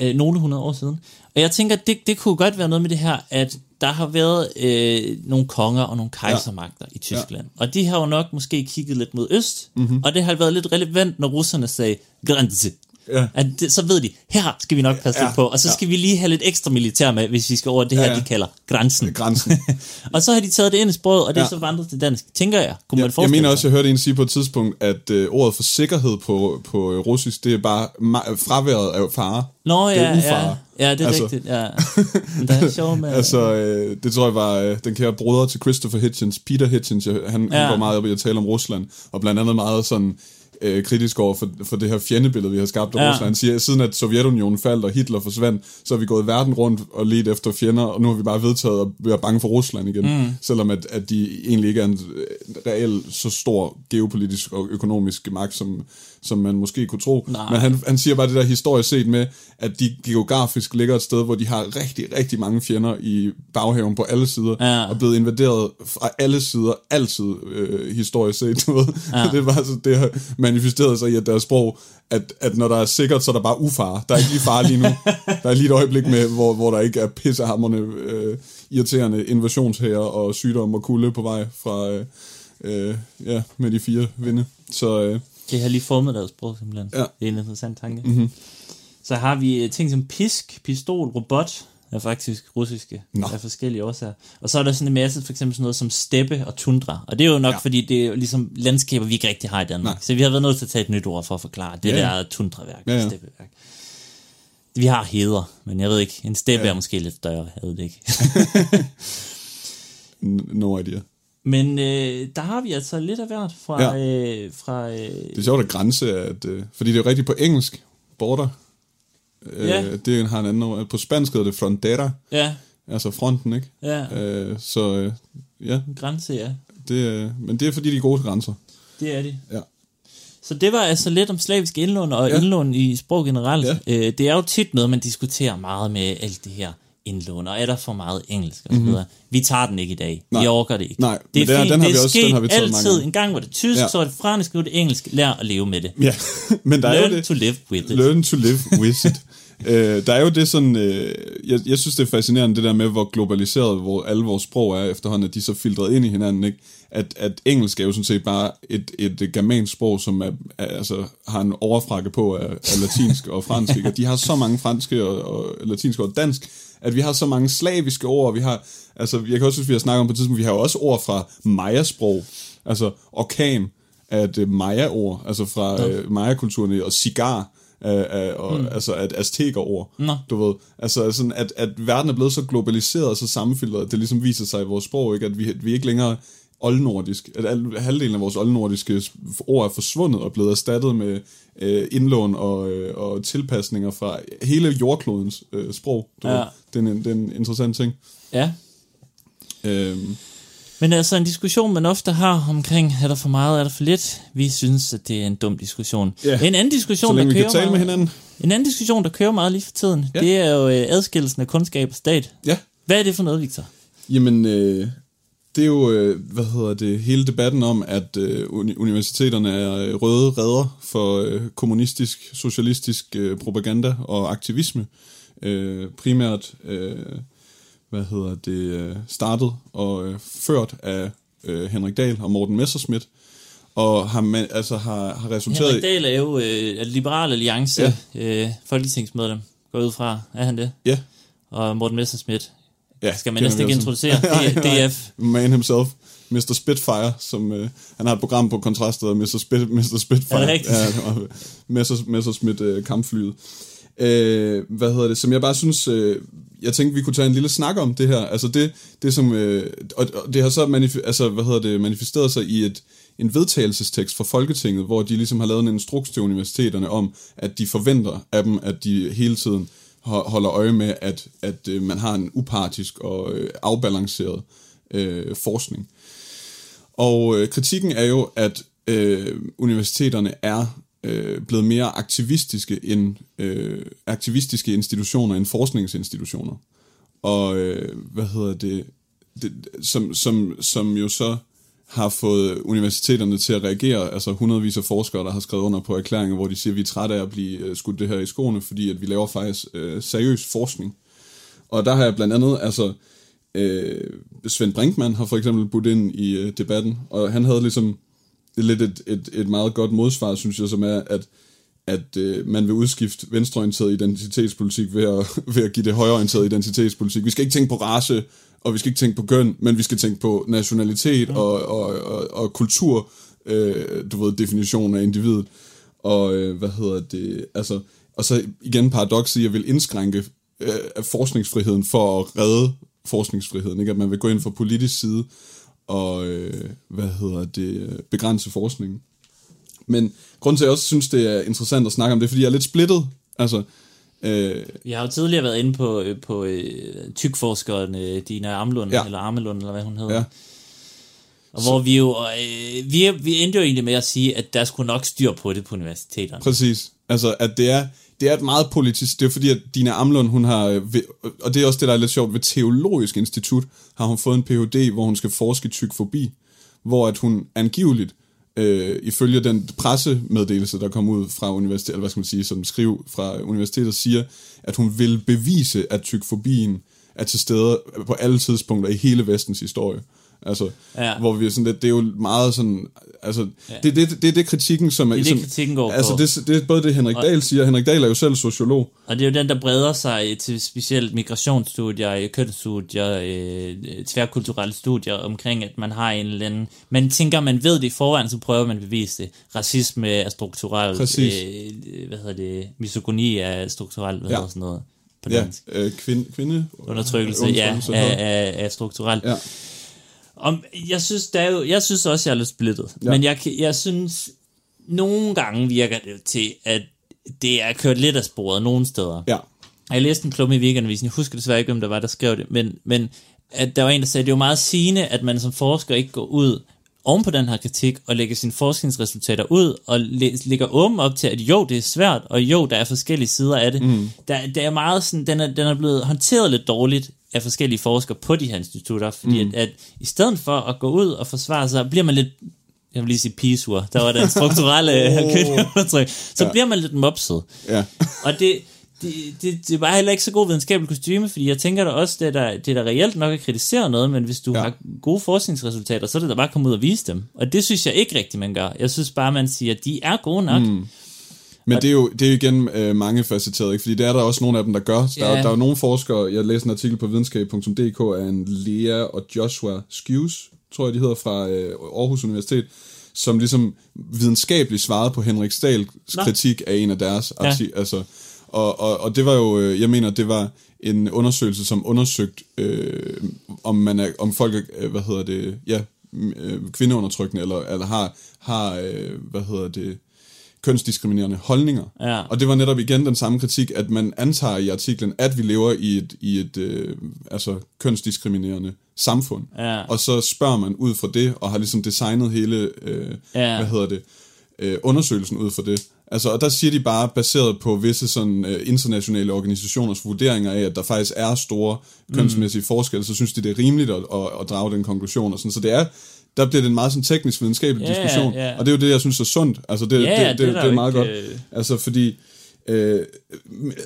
Øh, nogle hundrede år siden. Og jeg tænker, det, det kunne godt være noget med det her, at der har været øh, nogle konger og nogle kejsermagter ja. i Tyskland. Ja. Og de har jo nok måske kigget lidt mod øst, mm-hmm. og det har været lidt relevant, når russerne sagde grænse. Ja. At det, så ved de, her skal vi nok passe Ja, lidt på, og så ja. skal vi lige have lidt ekstra militær med, hvis vi skal over det her, Ja, ja. de kalder grænsen. Grænsen. og så har de taget det ind i sproget, og det er Ja. så vandret til dansk, tænker jeg. Kunne man Jeg, mener også, jeg hørte en sige på et tidspunkt, at øh, ordet for sikkerhed på, på russisk, det er bare ma- fraværet af fare. Nå det er ja, ufare. ja, ja, det er Altså. rigtigt, ja. Men der er sjovt med... Altså, øh, det tror jeg var øh, den kære broder til Christopher Hitchens, Peter Hitchens, jeg, han, ja. Ja. han går meget op i at tale om Rusland, og blandt andet meget sådan øh, kritisk over for, for det her fjendebillede, vi har skabt af ja. Rusland. Han siger, at siden at Sovjetunionen faldt og Hitler forsvandt, så har vi gået verden rundt og let efter fjender, og nu har vi bare vedtaget at være bange for Rusland igen, mm. selvom at, at de egentlig ikke er en øh, reel så stor geopolitisk og økonomisk magt, som, som man måske kunne tro. Nej. Men han, han siger bare det der historisk set med, at de geografisk ligger et sted, hvor de har rigtig, rigtig mange fjender i baghaven på alle sider, Ja. og blevet invaderet fra alle sider, altid øh, historisk set. Du ved. Ja. det, bare, så, det har manifesteret sig i at deres sprog, at, at når der er sikkert, så er der bare ufar. Der er ikke lige far lige nu. Der er lige et øjeblik med, hvor, hvor der ikke er pissehammerne øh, irriterende invasionshære og sygdom og kulde på vej fra øh, øh, ja, med de fire vinde. Så øh, Det har lige formet deres sprog, simpelthen. Ja. Det er en interessant tanke. Mm-hmm. Så har vi øh, ting som pisk, pistol, robot, er faktisk russiske Nå. af forskellige årsager. Og så er der sådan en masse, for eksempel sådan noget som steppe og tundra. Og det er jo nok, Ja. fordi det er ligesom landskaber, vi ikke rigtig har i Danmark. Nej. Så vi har været nødt til at tage et nyt ord for at forklare det Ja, ja, der tundraværk, Ja, ja, ja. steppeværk. Vi har heder, men jeg ved ikke, en steppe Ja. er måske lidt større, jeg ved det ikke. no idea. Men øh, der har vi altså lidt af hvert fra... Ja. Øh, fra øh, Det er sjovt at grænse, at, øh, fordi det er jo rigtigt på engelsk, border. Øh, Ja. Det har en anden ord. På spansk hedder det frontera, ja, altså fronten, ikke? ja, Øh, så øh, ja, grænse, ja. det, øh, men det er fordi, de er gode til grænser. Det er de. Ja. Så det var altså lidt om slavisk indlån og ja. indlån i sprog generelt. Ja. Øh, det er jo tit noget, man diskuterer meget med alt det her indlån, og er der for meget engelsk så videre. Vi tager den ikke i dag. Nej. Vi overgår det ikke. Nej, det men det er- den har det vi er også- den har vi altid. En gang var det tysk, Ja. så var det fransk, nu er det engelsk. Lær at leve med det. Ja, men der er jo Learn det. to live with it. Learn to live with it. øh, der er jo det sådan, øh, jeg, jeg synes det er fascinerende det der med, hvor globaliseret hvor alle vores sprog er efterhånden, at de er så filtreret ind i hinanden, ikke? At, at engelsk er jo sådan set bare et, et germansk sprog, som er, er, altså, har en overfrakke på af, af latinsk og fransk, ikke? og de har så mange franske og, og latinske og dansk, at vi har så mange slaviske ord, vi har, altså jeg kan også synes, vi har snakket om på et tidspunkt, vi har også ord fra maya-sprog, altså orkan er et øh, maya-ord, altså fra øh, maya-kulturen, og cigar, øh, øh, og, mm. altså et azteker-ord, Nå. du ved. Altså sådan, at, at verden er blevet så globaliseret og så sammenfiltret, at det ligesom viser sig i vores sprog, ikke? at vi, at vi ikke længere oldnordisk, at al, halvdelen af vores oldnordiske ord er forsvundet og blevet erstattet med øh, indlån og, øh, og tilpasninger fra hele jordklodens øh, sprog. Du Ja. ved. Det, er en, det er en interessant ting. Ja. Øhm, Men altså en diskussion, man ofte har omkring, er der for meget, er der for lidt? Vi synes, at det er en dum diskussion. Ja. En anden så diskussion, længe der vi kører kan tale med meget, hinanden. En anden diskussion, der kører meget lige for tiden, ja. det er jo øh, adskillelsen af kundskab og stat. Ja. Hvad er det for noget, Victor? Jamen, øh, det er jo, øh, hvad hedder det, hele debatten om, at øh, uni- universiteterne er øh, røde redder for kommunistisk, socialistisk propaganda og aktivisme. Primært, hvad hedder det, startet og ført af Henrik Dahl og Morten Messerschmidt, og har, man, altså har, har resulteret Henrik. Dahl er jo øh, Liberal Alliance ja. øh, folketingsmedlem, går ud fra. Er han det? Ja, Og Morten Messerschmidt. Ja, Skal man kender næsten ikke introducere? DF. Man himself, Mr. Spitfire, som øh, han har et program på kontrast, der hedder Mr. Spit, Mr. Spitfire. Er det rigtigt? Ja, og Messers, Messerschmidt øh, kampflyet. Øh, hvad hedder det, som jeg bare synes, øh, jeg tænkte, vi kunne tage en lille snak om det her. Altså det, det som, øh, og, og det har så manif- altså, hvad hedder det, manifesteret sig i et, en vedtagelsestekst fra Folketinget, hvor de ligesom har lavet en instruks til universiteterne om, at de forventer af dem, at de hele tiden holder øje med, at, at øh, man har en upartisk og øh, afbalanceret øh, forskning. Og øh, kritikken er jo, at øh, universiteterne er øh, blevet mere aktivistiske end øh, aktivistiske institutioner end forskningsinstitutioner. Og øh, hvad hedder det, det som, som, som jo så har fået universiteterne til at reagere, altså hundredvis af forskere, der har skrevet under på erklæringer, hvor de siger, at vi er trætte af at blive øh, skudt det her i skoene, fordi at vi laver faktisk øh, seriøs forskning. Og der har jeg blandt andet, altså, øh, Svend Brinkmann har for eksempel budt ind i øh, debatten, og han havde ligesom lidt et, et, et meget godt modsvar, synes jeg, som er, at, at øh, man vil udskifte venstreorienteret identitetspolitik ved at, ved at give det højreorienteret identitetspolitik. Vi skal ikke tænke på race, og vi skal ikke tænke på køn, men vi skal tænke på nationalitet og, og, og, og kultur, øh, du ved, definition af individet. Og øh, hvad hedder det, altså, og så igen paradokset at vil indskrænke øh, forskningsfriheden for at redde forskningsfriheden, ikke? At man vil gå ind fra politisk side og, øh, hvad hedder det, begrænse forskningen. Men grunden til, at jeg også synes, det er interessant at snakke om det, fordi jeg er lidt splittet. Altså, øh, Vi har jo tidligere været inde på, øh, på øh, tykforskeren øh, Dina Amlund, Ja. eller Amelund, eller hvad hun hedder. Ja. Og hvor vi jo, øh, vi, vi endte jo egentlig med at sige, at der skulle nok styr på det på universiteterne. Præcis. Altså, at det er, det er et meget politisk, det er fordi, at Dina Amlund, hun har, øh, og det er også det, der er lidt sjovt, ved Teologisk Institut har hun fået en Ph.D., hvor hun skal forske i tykfobi, hvor at hun angiveligt, øh, ifølge den pressemeddelelse, der kom ud fra universitetet, eller hvad skal man sige, som skriv fra universitetet, siger, at hun vil bevise, at tykfobien er til stede på alle tidspunkter i hele vestens historie. Altså, ja. hvor vi er sådan lidt, det er jo meget sådan, altså, ja. det, det, det, er det kritikken, som er... Det er ligesom, det, kritikken går altså, på. Det, det er både det, Henrik Dahl siger, Henrik Dahl er jo selv sociolog. Og det er jo den, der breder sig til specielt migrationsstudier, kønsstudier, øh, tværkulturelle studier omkring, at man har en eller anden... Man tænker, man ved det i forvejen, så prøver man at bevise det. Racisme er strukturelt. Øh, hvad hedder det? Misogoni er strukturelt, hvad ja. hedder sådan noget på ja, dansk? Øh, kvinde, kvinde undertrykkelse, ja, er, er, er strukturelt. Ja. Om, jeg synes, der er jo, jeg synes også, jeg er lidt splittet. Ja. Men jeg, jeg synes, nogle gange virker det til, at det er kørt lidt af sporet nogle steder. Ja. Jeg læste en klumme i weekendavisen, jeg husker desværre ikke, hvem der var, der skrev det, men, men at der var en, der sagde, at det er jo meget sigende, at man som forsker ikke går ud oven på den her kritik og lægger sine forskningsresultater ud og ligger åben op til, at jo, det er svært, og jo, der er forskellige sider af det. Mm. Der, der er meget sådan, den er, den er blevet håndteret lidt dårligt af forskellige forskere på de her institutter, fordi mm. at, at i stedet for at gå ud og forsvare sig, bliver man lidt jeg vil lige sige pisur, der var den strukturelle oh. så ja. bliver man lidt mopset. Ja. og det, det, det, det var heller ikke så god videnskabelig kostyme, fordi jeg tænker da også, det er der, det er der reelt nok at kritisere noget, men hvis du ja. har gode forskningsresultater, så er det da bare at komme ud og vise dem. Og det synes jeg ikke rigtigt, man gør. Jeg synes bare, man siger, at de er gode nok. Mm. Men det er jo, det er jo igen øh, mange facetteret, ikke? fordi det er der også nogle af dem, der gør. Der, yeah. der er jo nogle forskere, jeg læste en artikel på videnskab.dk af en Lea og Joshua Skews, tror jeg de hedder, fra øh, Aarhus Universitet, som ligesom videnskabeligt svarede på Henrik Stahls kritik af en af deres ja. artikler. Altså, og, og, og det var jo, øh, jeg mener, det var en undersøgelse, som undersøgte, øh, om, man er, om folk er, hvad hedder det, ja, øh, kvindeundertrykkende, eller, eller har, har øh, hvad hedder det, kønsdiskriminerende holdninger. Ja. Og det var netop igen den samme kritik, at man antager i artiklen, at vi lever i et, i et øh, altså kønsdiskriminerende samfund. Ja. Og så spørger man ud fra det, og har ligesom designet hele, øh, ja. hvad hedder det, øh, undersøgelsen ud fra det. Altså, og der siger de bare, baseret på visse sådan, øh, internationale organisationers vurderinger af, at der faktisk er store kønsmæssige mm. forskelle, så synes de, det er rimeligt at, at, at drage den konklusion. Og sådan. Så det er, der bliver det en meget sådan teknisk videnskabelig yeah, diskussion, yeah. og det er jo det, jeg synes er sundt. Altså, det, yeah, det, det, det, det er meget ikke, godt. Altså, fordi... Øh,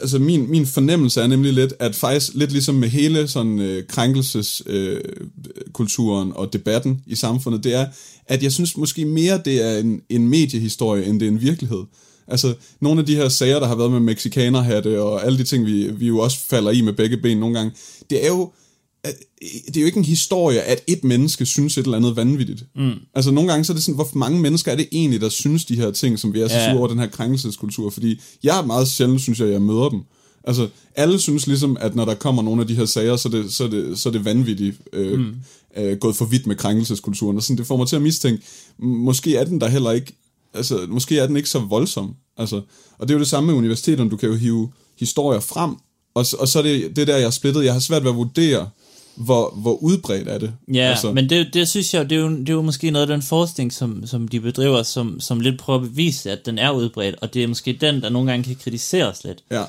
altså min, min fornemmelse er nemlig lidt, at faktisk lidt ligesom med hele sådan øh, krænkelseskulturen øh, og debatten i samfundet, det er, at jeg synes måske mere, det er en, en mediehistorie, end det er en virkelighed. Altså, nogle af de her sager, der har været med mexikanerhatte og alle de ting, vi, vi jo også falder i med begge ben nogle gange, det er jo, det er jo ikke en historie, at et menneske synes et eller andet vanvittigt. Mm. Altså nogle gange så er det sådan, hvor mange mennesker er det egentlig, der synes de her ting, som vi er så ja. sure over den her krænkelseskultur? Fordi jeg er meget sjældent, synes jeg, jeg møder dem. Altså alle synes ligesom, at når der kommer nogle af de her sager, så er det, så er det, så er det vanvittigt øh, mm. øh, gået for vidt med krænkelseskulturen. Og sådan, det får mig til at mistænke, måske er den der heller ikke, altså måske er den ikke så voldsom. Altså, og det er jo det samme med universiteterne, du kan jo hive historier frem, og, og så er det, det der, jeg er splittet, jeg har svært ved at vurdere, hvor, hvor udbredt er det. Ja, altså. men det, det synes jeg, det er, jo, det er jo måske noget af den forskning, som, som de bedriver, som, som lidt prøver at bevise, at den er udbredt, og det er måske den, der nogle gange kan kritiseres lidt. Ja.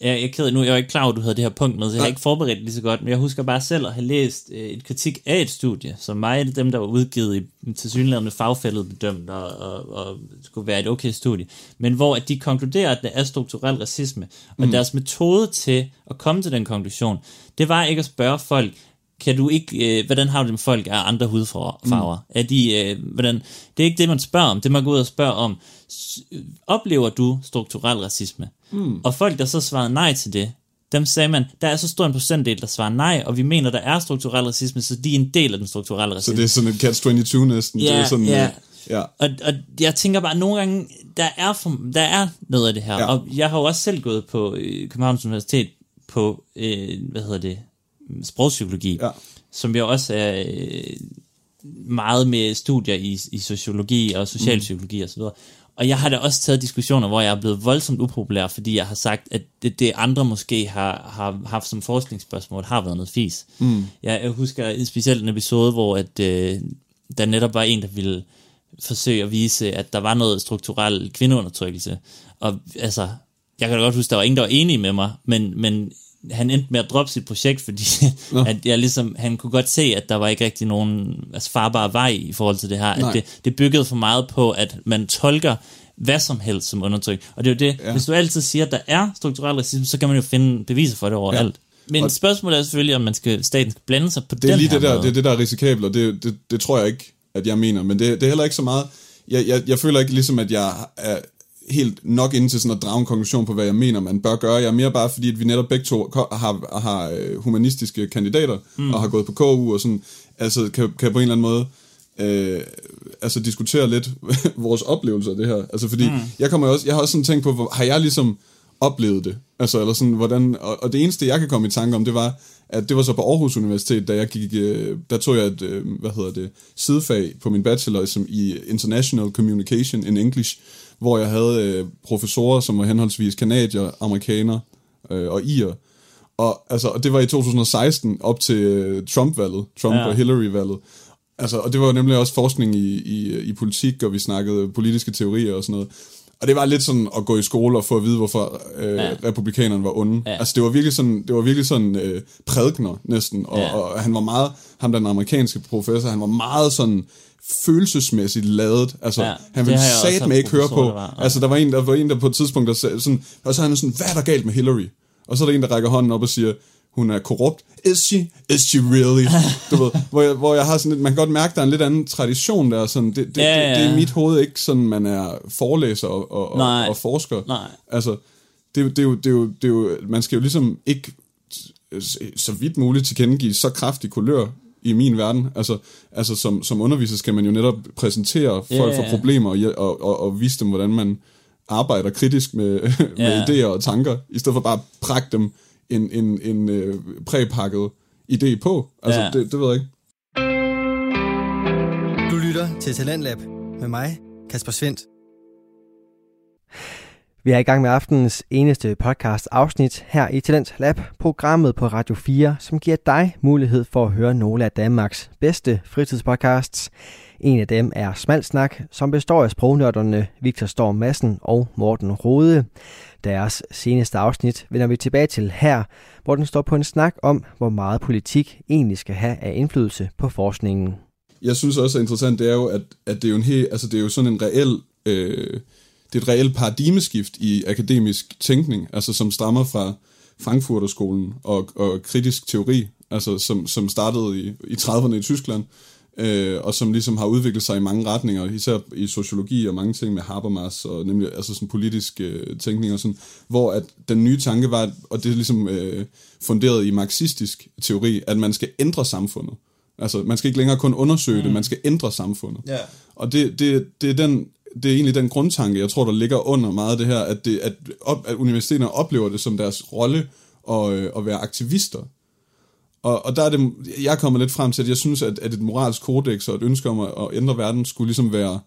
Jeg, jeg, ked, nu jeg er ikke klar over, at du havde det her punkt med, så jeg har ikke forberedt det lige så godt, men jeg husker bare selv at have læst øh, et kritik af et studie, som mig af dem, der var udgivet i tilsyneladende fagfældet bedømt og, og, og skulle være et okay studie, men hvor at de konkluderer, at der er strukturel racisme, og mm. deres metode til at komme til den konklusion, det var ikke at spørge folk, kan du ikke, øh, hvordan har du det med folk af andre hudfarver? Mm. Er de, øh, hvordan, det er ikke det, man spørger om. Det man går ud og spørger om, oplever du strukturel racisme? Mm. Og folk, der så svarede nej til det, dem sagde man, der er så stor en procentdel, der svarer nej, og vi mener, der er strukturel racisme, så de er en del af den strukturelle racisme. Så det er sådan et catch-22 næsten? Ja, det er sådan, ja. Ja. Og, og jeg tænker bare, at nogle gange, der er, for, der er noget af det her, ja. og jeg har jo også selv gået på øh, Københavns Universitet på, øh, hvad hedder det, sprogpsykologi, ja. som jo også er øh, meget med studier i, i sociologi og socialpsykologi mm. osv. Og jeg har da også taget diskussioner, hvor jeg er blevet voldsomt upopulær, fordi jeg har sagt, at det, det andre måske har, har haft som forskningsspørgsmål, har været noget fis. Mm. Jeg, jeg husker specielt en episode, hvor at, øh, der netop var en, der ville forsøge at vise, at der var noget strukturel kvindeundertrykkelse. Og altså, jeg kan da godt huske, der var ingen, der var enige med mig, men, men han endte med at droppe sit projekt, fordi at jeg ligesom, han kunne godt se, at der var ikke rigtig nogen altså, farbare vej i forhold til det her. Nej. At det, det byggede for meget på, at man tolker hvad som helst som undertryk. Og det er jo det, Ja. ja. hvis du altid siger, at der er strukturel racisme, så kan man jo finde beviser for det overalt. Ja. Men Og- spørgsmålet er selvfølgelig, om man skal, staten skal blande sig på Det er lige det der, måde. det, er det, der er risikabelt, og det, det, det tror jeg ikke, at jeg mener. Men det, det er heller ikke så meget... Jeg, jeg, jeg føler ikke ligesom, at jeg er helt nok inde til sådan at drage en konklusion på, hvad jeg mener, man bør gøre. Jeg er mere bare fordi, at vi netop begge to har, har øh, humanistiske kandidater, mm. og har gået på KU, og sådan, altså kan, kan på en eller anden måde øh, altså diskutere lidt vores oplevelser af det her. Altså fordi, mm. jeg kommer også, jeg har også sådan tænkt på, hvor, har jeg ligesom oplevet det? Altså, eller sådan, hvordan, og, og det eneste, jeg kan komme i tanke om, det var, at det var så på Aarhus Universitet, da jeg gik, øh, der tog jeg et, øh, hvad hedder det, sidefag på min bachelor som i International Communication in English, hvor jeg havde øh, professorer, som var henholdsvis kanadier, amerikaner øh, og irer. Og, altså, og det var i 2016 op til øh, Trump-valget, Trump Ja. og Hillary-valget. Altså, og det var jo nemlig også forskning i, i, i politik, og vi snakkede politiske teorier og sådan noget. Og det var lidt sådan at gå i skole og få at vide, hvorfor øh, ja. Republikanerne var onde. Ja. Altså, det var virkelig sådan, det var virkelig sådan øh, prædikner næsten, og. Ja. og han var meget, ham den amerikanske professor, han var meget sådan følelsesmæssigt ladet. Altså, ja, han det ville sat med ikke høre på. Altså, der var en, der var en, der på et tidspunkt, der sagde sådan, og så er han sådan, hvad er der galt med Hillary? Og så er der en, der rækker hånden op og siger, hun er korrupt. Is she? Is she really? Du ved, hvor, jeg, hvor jeg har sådan lidt, man kan godt mærke, der er en lidt anden tradition der. Sådan, det, det, Ja, det, ja. det, er i mit hoved ikke sådan, man er forelæser og, og, Nej. og forsker. Nej. Altså, det, er jo- det, er jo, det, er jo, det er jo, man skal jo ligesom ikke så vidt muligt tilkendegive så kraftig kulør i min verden. Altså, altså som, som underviser skal man jo netop præsentere folk Ja, ja, for problemer og, og, og, og vise dem, hvordan man arbejder kritisk med, med Ja. idéer og tanker, i stedet for bare at prakke dem en, en, en øh, præpakket idé på. Altså, Ja. det, det ved jeg ikke. Du lytter til Talentlab med mig, Kasper Svendt. Vi er i gang med aftenens eneste podcast afsnit her i Talent Lab, programmet på Radio 4, som giver dig mulighed for at høre nogle af Danmarks bedste fritidspodcasts. En af dem er Smalsnak, som består af sprognørderne Victor Storm Madsen og Morten Rode. Deres seneste afsnit vender vi tilbage til her, hvor den står på en snak om, hvor meget politik egentlig skal have af indflydelse på forskningen. jeg synes også er interessant, det er jo, at, at det er jo en helt, altså det er jo sådan en reel, øh, det er et reelt paradigmeskift i akademisk tænkning, altså som stammer fra Frankfurterskolen og, og kritisk teori, altså som, som startede i, i 30'erne i Tyskland, øh, og som ligesom har udviklet sig i mange retninger, især i sociologi og mange ting med Habermas, og nemlig altså sådan politisk øh, tænkning og sådan, hvor at den nye tanke var, og det er ligesom øh, funderet i marxistisk teori, at man skal ændre samfundet. Altså, man skal ikke længere kun undersøge mm. det, man skal ændre samfundet. Ja. Og det, det, det, er den, det er egentlig den grundtanke, jeg tror, der ligger under meget det her, at, det, at, op, at universiteterne oplever det som deres rolle at, øh, at være aktivister. Og, og der er det, jeg kommer lidt frem til, at jeg synes, at, at et moralsk kodex og et ønske om at, at ændre verden skulle ligesom være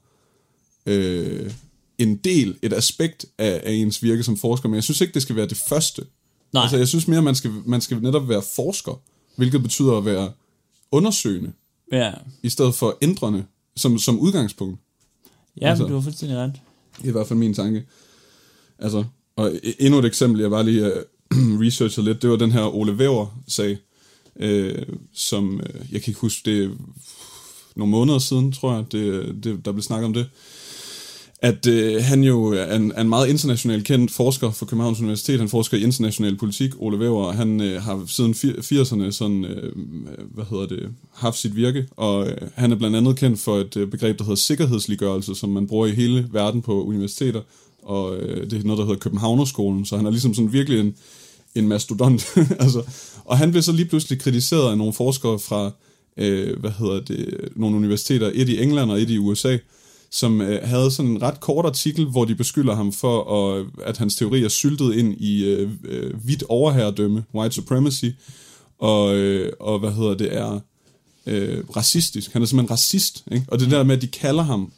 øh, en del, et aspekt af, af ens virke som forsker, men jeg synes ikke, det skal være det første. Nej. Altså, jeg synes mere, man skal, man skal netop være forsker, hvilket betyder at være undersøgende, Ja, i stedet for ændrende, som, som udgangspunkt. Ja Altså. men du har fuldstændig ret. Det er i hvert fald min tanke. Altså, og e- endnu et eksempel, jeg bare lige uh, researchet lidt, det var den her Ole Væver-sag, øh, som, øh, jeg kan ikke huske, det nogle måneder siden, tror jeg, det, det, der blev snakket om det, at øh, han jo er en, er en meget internationalt kendt forsker for Københavns Universitet. Han forsker i international politik, Ole Væver, han øh, har siden 80'erne sådan, øh, hvad hedder det, haft sit virke, og øh, han er blandt andet kendt for et øh, begreb, der hedder sikkerhedsliggørelse, som man bruger i hele verden på universiteter, og øh, det er noget, der hedder Københavnerskolen, så han er ligesom sådan virkelig en, en mastodont. altså, og han blev så lige pludselig kritiseret af nogle forskere fra, øh, hvad hedder det, nogle universiteter, et i England og et i USA, som øh, havde sådan en ret kort artikel, hvor de beskylder ham for, at, at hans teori er syltet ind i øh, øh, hvidt overherredømme, white supremacy, og, øh, og hvad hedder det, er øh, racistisk. Han er simpelthen racist, ikke? Og det der med, at de kalder ham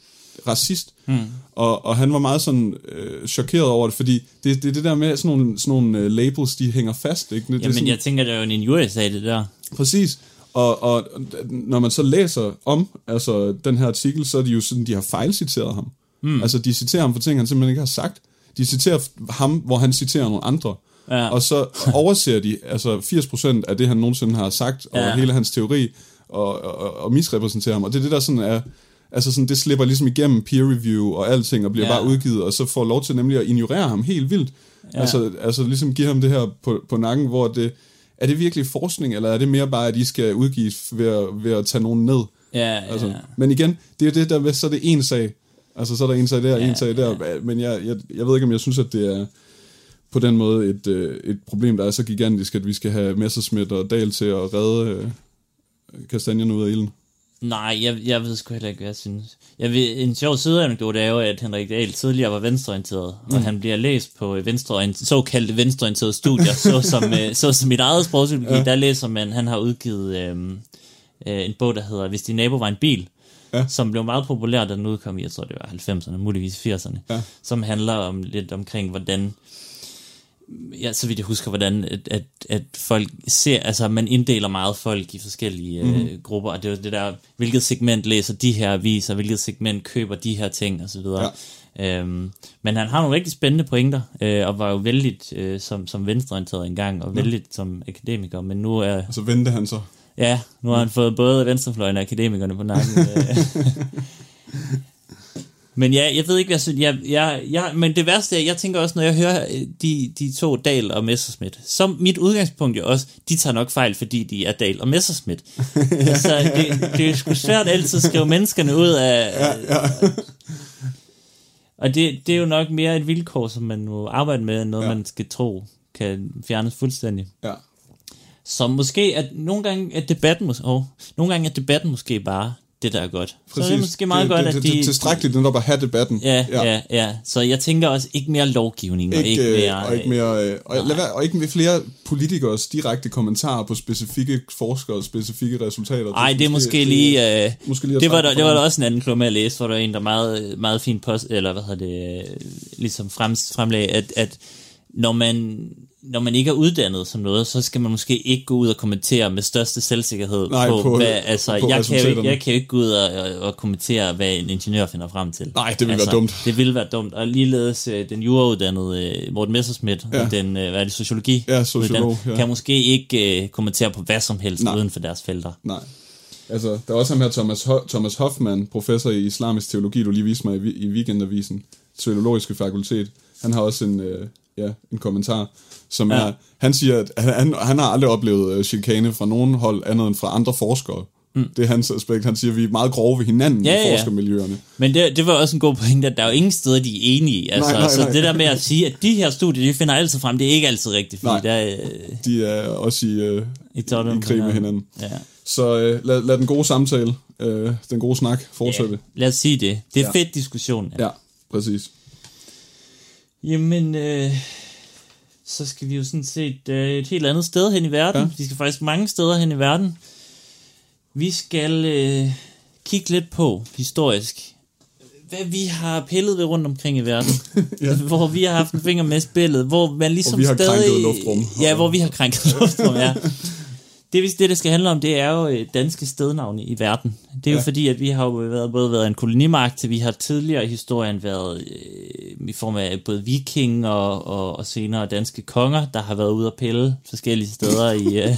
racist, mm. og, og han var meget sådan øh, chokeret over det, fordi det, det, det der med, sådan nogle, sådan nogle øh, labels, de hænger fast, ikke? Det, det er Jamen, sådan, jeg tænker, det er jo en injuriesag, det der. Præcis. Og, og når man så læser om altså, den her artikel, så er det jo sådan, de har fejlciteret ham. Mm. Altså, de citerer ham for ting, han simpelthen ikke har sagt. De citerer ham, hvor han citerer nogle andre. Ja. Og så overser de altså 80% af det, han nogensinde har sagt, og Ja. hele hans teori, og, og, og misrepræsenterer ham. Og det er det, der sådan er... Altså sådan, det slipper ligesom igennem peer review og alting, og bliver Ja. bare udgivet, og så får lov til nemlig at ignorere ham helt vildt. Ja. Altså, altså ligesom give ham det her på, på nakken, hvor det... Er det virkelig forskning, eller er det mere bare, at I skal udgives ved at, ved at tage nogen ned? Ja, Altså, ja. Men igen, det er det der, med, så er det en sag. Altså, så er der en sag der, Ja, en sag der. Men jeg, jeg, jeg ved ikke, om jeg synes, at det er på den måde et, øh, et problem, der er så gigantisk, at vi skal have Messerschmidt og Dahl til at redde øh, kastanjerne ud af ilden. Nej, jeg, jeg ved sgu heller ikke, hvad jeg synes. Jeg ved, en sjov sideanekdote er jo, at Henrik Dahl tidligere var venstreorienteret, mm. og han bliver læst på venstreorient- såkaldte venstreorienterede studier, så som, øh, så som mit eget sprogpsykologi, ja. der læser man, han har udgivet øh, øh, en bog, der hedder Hvis din nabo var en bil, Ja. som blev meget populær, da den udkom i, jeg tror det var 90'erne, muligvis 80'erne, Ja. som handler om lidt omkring, hvordan ja, så vidt jeg husker, hvordan at, at, at folk ser, altså man inddeler meget folk i forskellige mm. øh, grupper, og det er det der, hvilket segment læser de her aviser, hvilket segment køber de her ting, og så videre. Ja. Øhm, men han har nogle rigtig spændende pointer, øh, og var jo vældig øh, som, som venstreorienteret engang, og vældig som akademiker, men nu er, Og så vendte han så. ja, nu har han fået både venstrefløjen og akademikerne på nakken. Men ja, jeg ved ikke, hvad jeg synes. Jeg, jeg, jeg, men det værste er, jeg tænker også, når jeg hører øh, de, de to, Dal og Messerschmidt, så mit udgangspunkt jo også, de tager nok fejl, fordi de er Dal og Messerschmidt. altså, det, det er sgu svært altid at skrive menneskerne ud af... Ja, ja. Og det, det er jo nok mere et vilkår, som man må arbejde med, end noget, ja. Ja. man skal tro kan fjernes fuldstændig. Ja. Så måske, at nogle gange er debatten, mås- oh, nogle gange er debatten måske bare det, der er godt. Så er det måske meget det, godt, det, at det, de... det, tilstrækkeligt netop at have debatten. Ja, ja, ja, ja. Så jeg tænker også ikke mere lovgivning, og Ikke, ikke øh, mere... og ikke mere, øh, og, lad være, og ikke med flere politikers direkte kommentarer på specifikke forskere og specifikke resultater. Nej, det er måske lige... Øh, måske lige at det, var der, det var der også en anden klub med at læse, hvor der var en, der meget, meget fint post, eller hvad hedder det, øh, ligesom frem, fremlagde, at, at når man når man ikke er uddannet som noget, så skal man måske ikke gå ud og kommentere med største selvsikkerhed Nej, på, på- hvad, altså, på jeg, kan jo jeg kan jo ikke gå ud og, og, og kommentere, hvad en ingeniør finder frem til. Nej, det ville være dumt. Det ville være dumt. Og ligeledes øh, den jurauddannede øh, Morten Messerschmidt, Ja. den, øh, hvad er det, sociologi? Ja, sociolog, uddannet, ja. kan måske ikke øh, kommentere på hvad som helst Nej. uden for deres felter. Nej. Altså, der er også ham her, Thomas, Ho- Thomas Hoffmann, professor i islamisk teologi, du lige viste mig i, i weekendavisen, Teologiske Fakultet. Han har også en, øh, ja, en kommentar, som Ja. ja. er, han siger, at han, han, har aldrig oplevet øh, chikane fra nogen hold andet end fra andre forskere. Mm. Det er hans aspekt. Han siger, at vi er meget grove ved hinanden Ja, i ja. forskermiljøerne. Men det, det var også en god pointe, at der er jo ingen steder, de er enige. Altså, Nej, nej, nej. Så det der med at sige, at de her studier, de finder altid frem, det er ikke altid rigtigt, fordi Nej. der er øh, De er også i, øh, i, Tottenham i krig med hinanden. Ja. Så øh, lad, lad den gode samtale, øh, den gode snak fortsætte. ja, lad os sige det. Det er Ja. ja. fedt diskussion. Ja, ja præcis. Jamen, øh, så skal vi jo sådan set øh, et helt andet sted hen i verden. Ja. Vi skal faktisk mange steder hen i verden. Vi skal øh, kigge lidt på, historisk, hvad vi har pillet ved rundt omkring i verden. Ja. Hvor vi har haft en finger med spillet, hvor man ligesom Hvor vi har stadig... krænket luftrum. Ja, hvor vi har krænket luftrum, ja. Det, hvis det, det skal handle om, det er jo øh, danske stednavne i verden. Det er jo Ja. fordi, at vi har jo været, både været en kolonimagt, vi har tidligere i historien været øh, i form af både viking og, og, og senere danske konger, der har været ude at pille forskellige steder i, øh,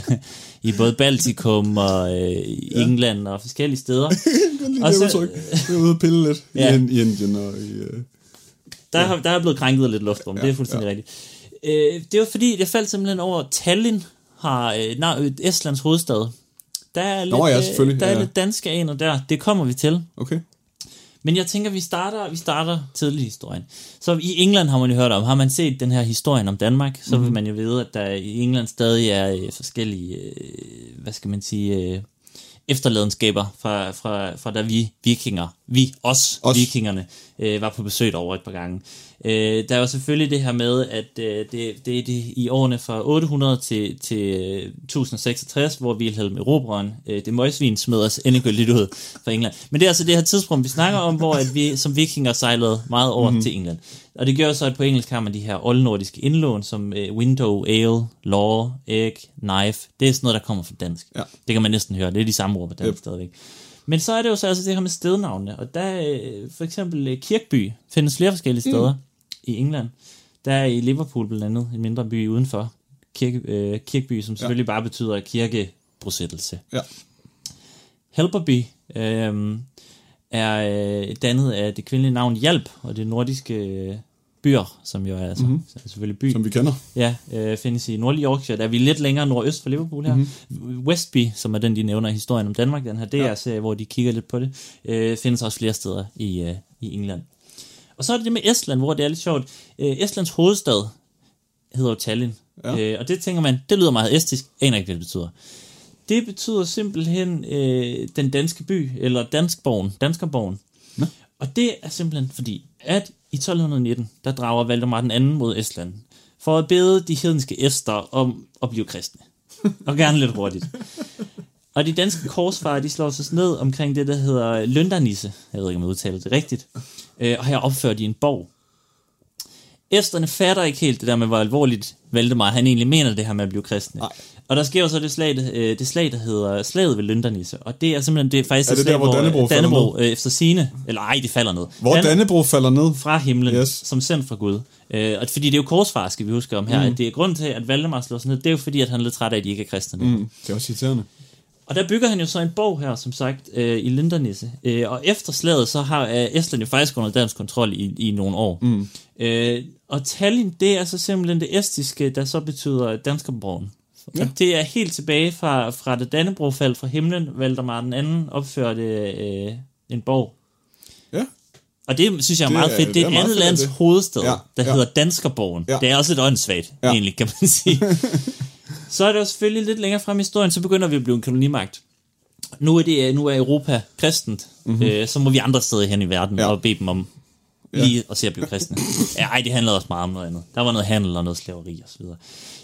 i både Baltikum og øh, i England og forskellige steder. Lige Og det udtryk. Vi er ude at pille lidt Ja. i, i Indien og i... Øh, Der, ja. der er blevet krænket lidt luftrum, ja, det er fuldstændig ja. rigtigt. Øh, det var fordi, jeg faldt simpelthen over, Tallinn har øh, øh, Estlands hovedstad. Der er lidt, Nå ja, øh, selvfølgelig, der er ja, lidt danske aner der. Det kommer vi til. okay. Men jeg tænker, vi starter, vi starter tidlig i historien. Så i England har man jo hørt om, har man set den her historien om Danmark, så mm-hmm. vil man jo vide, at der i England stadig er øh, forskellige, øh, hvad skal man sige, øh, efterladenskaber fra, fra, fra da vi vikinger, vi, os, Os. os. vikingerne, øh, var på besøg over et par gange. Øh, der er jo selvfølgelig det her med, at øh, det, det er det i årene fra 800 til, til øh, 1066, hvor Wilhelm Erobreren, øh, det møgsvin, smed os endegyldigt ud fra England. Men det er altså det her tidspunkt, vi snakker om, hvor at vi som vikinger sejlede meget over mm-hmm. til England. Og det gør så, at på engelsk har man de her oldnordiske indlån, som øh, window, ale, law, egg, knife. Det er sådan noget, der kommer fra dansk. Ja. Det kan man næsten høre. Det er de samme ord på dansk Yep. stadigvæk. Men så er det jo så altså det her med stednavnene. Og der er øh, for eksempel øh, Kirkby findes flere forskellige steder mm. I England. Der er i Liverpool blandt andet en mindre by udenfor Kirke, øh, Kirkby, som selvfølgelig ja. bare betyder kirkebrosættelse. Ja. Helperby øh, er øh, dannet af det kvindelige navn Hjalp, og det nordiske øh, byer, som jo er altså, mm-hmm. selvfølgelig by. Som vi kender. Ja, øh, findes i nordlige Yorkshire. Der er vi lidt længere nordøst for Liverpool her. Mm-hmm. Westby, som er den, de nævner i historien om Danmark, den her DR-serie, hvor de kigger lidt på det, øh, findes også flere steder i, øh, i England. Og så er det det med Estland, hvor det er lidt sjovt. Øh, Estlands hovedstad hedder jo Tallinn. Ja. Øh, og det tænker man, det lyder meget estisk. Aner ikke, hvad det betyder. Det betyder simpelthen øh, den danske by, eller Danskborgen, Danskerborgen. Nå. Og det er simpelthen fordi, at i 1219, der drager Valdemar den anden mod Estland, for at bede de hedenske æster om at blive kristne. Og gerne lidt hurtigt. Og de danske korsfarer, de slår sig ned omkring det, der hedder Løndernisse. Jeg ved ikke, om jeg udtaler det rigtigt. Øh, og her opfører de en borg. Æsterne fatter ikke helt det der med, hvor alvorligt Valdemar, han egentlig mener det her med at blive kristne. Nej. Og der sker jo så det slag, øh, det slag, der hedder Slaget ved Løndernisse. Og det er simpelthen det er faktisk Er det et slag, der, hvor Dannebrog falder Dannebro øh, efter sine, eller ej, det falder ned. Hvor Dan- Dannebro falder ned. fra himlen, Yes. som sendt fra Gud. Øh, og fordi det er jo korsfar, skal vi huske om her, mm. at det er grunden til, at Valdemar slår sig ned, det er jo fordi, at han er lidt træt af, at de ikke er kristne. Mm, det er også irriterende. Og der bygger han jo så en borg her, som sagt, øh, i Lindernisse. Øh, og efter slaget, så har øh, Estland jo faktisk under dansk kontrol i, i nogle år. Mm. Øh, og Tallinn, det er så simpelthen det estiske, der så betyder Danskerborgen. Ja. Og det er helt tilbage fra, fra det Dannebro faldt fra himlen, Valdemar den anden opførte øh, en borg. Ja. Og det synes jeg er Det meget fedt. Det det er et andet lands det. hovedstad, Ja, der ja. hedder Danskerborgen. Ja. Det er også lidt åndssvagt, Ja. egentlig, kan man sige. så er det jo selvfølgelig lidt længere frem i historien, så begynder vi at blive en kolonimagt. Nu er, det, nu er Europa kristent, mm-hmm. øh, så må vi andre steder hen i verden Ja. ja. og bede dem om lige at se at blive kristne. Ja, ej, det handlede også meget om noget andet. Der var noget handel og noget slaveri og så videre.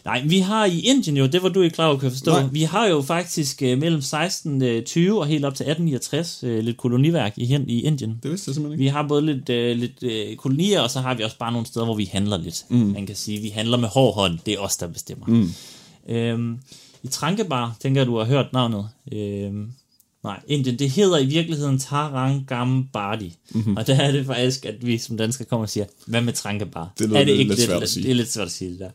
Nej, vi har i Indien jo, det var du ikke klar over, kan forstå. Nej. Vi har jo faktisk øh, mellem 1620 og helt op til 1869 øh, lidt koloniværk i, Hin- i Indien. Det vidste jeg simpelthen ikke. Vi har både lidt, øh, lidt øh, kolonier, og så har vi også bare nogle steder, hvor vi handler lidt. Mm. Man kan sige, vi handler med hård hånd. Det er os, der bestemmer. Mm. Øhm, I Trankebar, tænker du har hørt navnet. Øhm, nej, Indien, det hedder i virkeligheden Tarangambadi. Mm-hmm. Og der er det faktisk, at vi som danskere kommer og siger, hvad med Trankebar? Det lyder er lidt- ikke lidt svært at sige. Det er lidt svært at sige det der.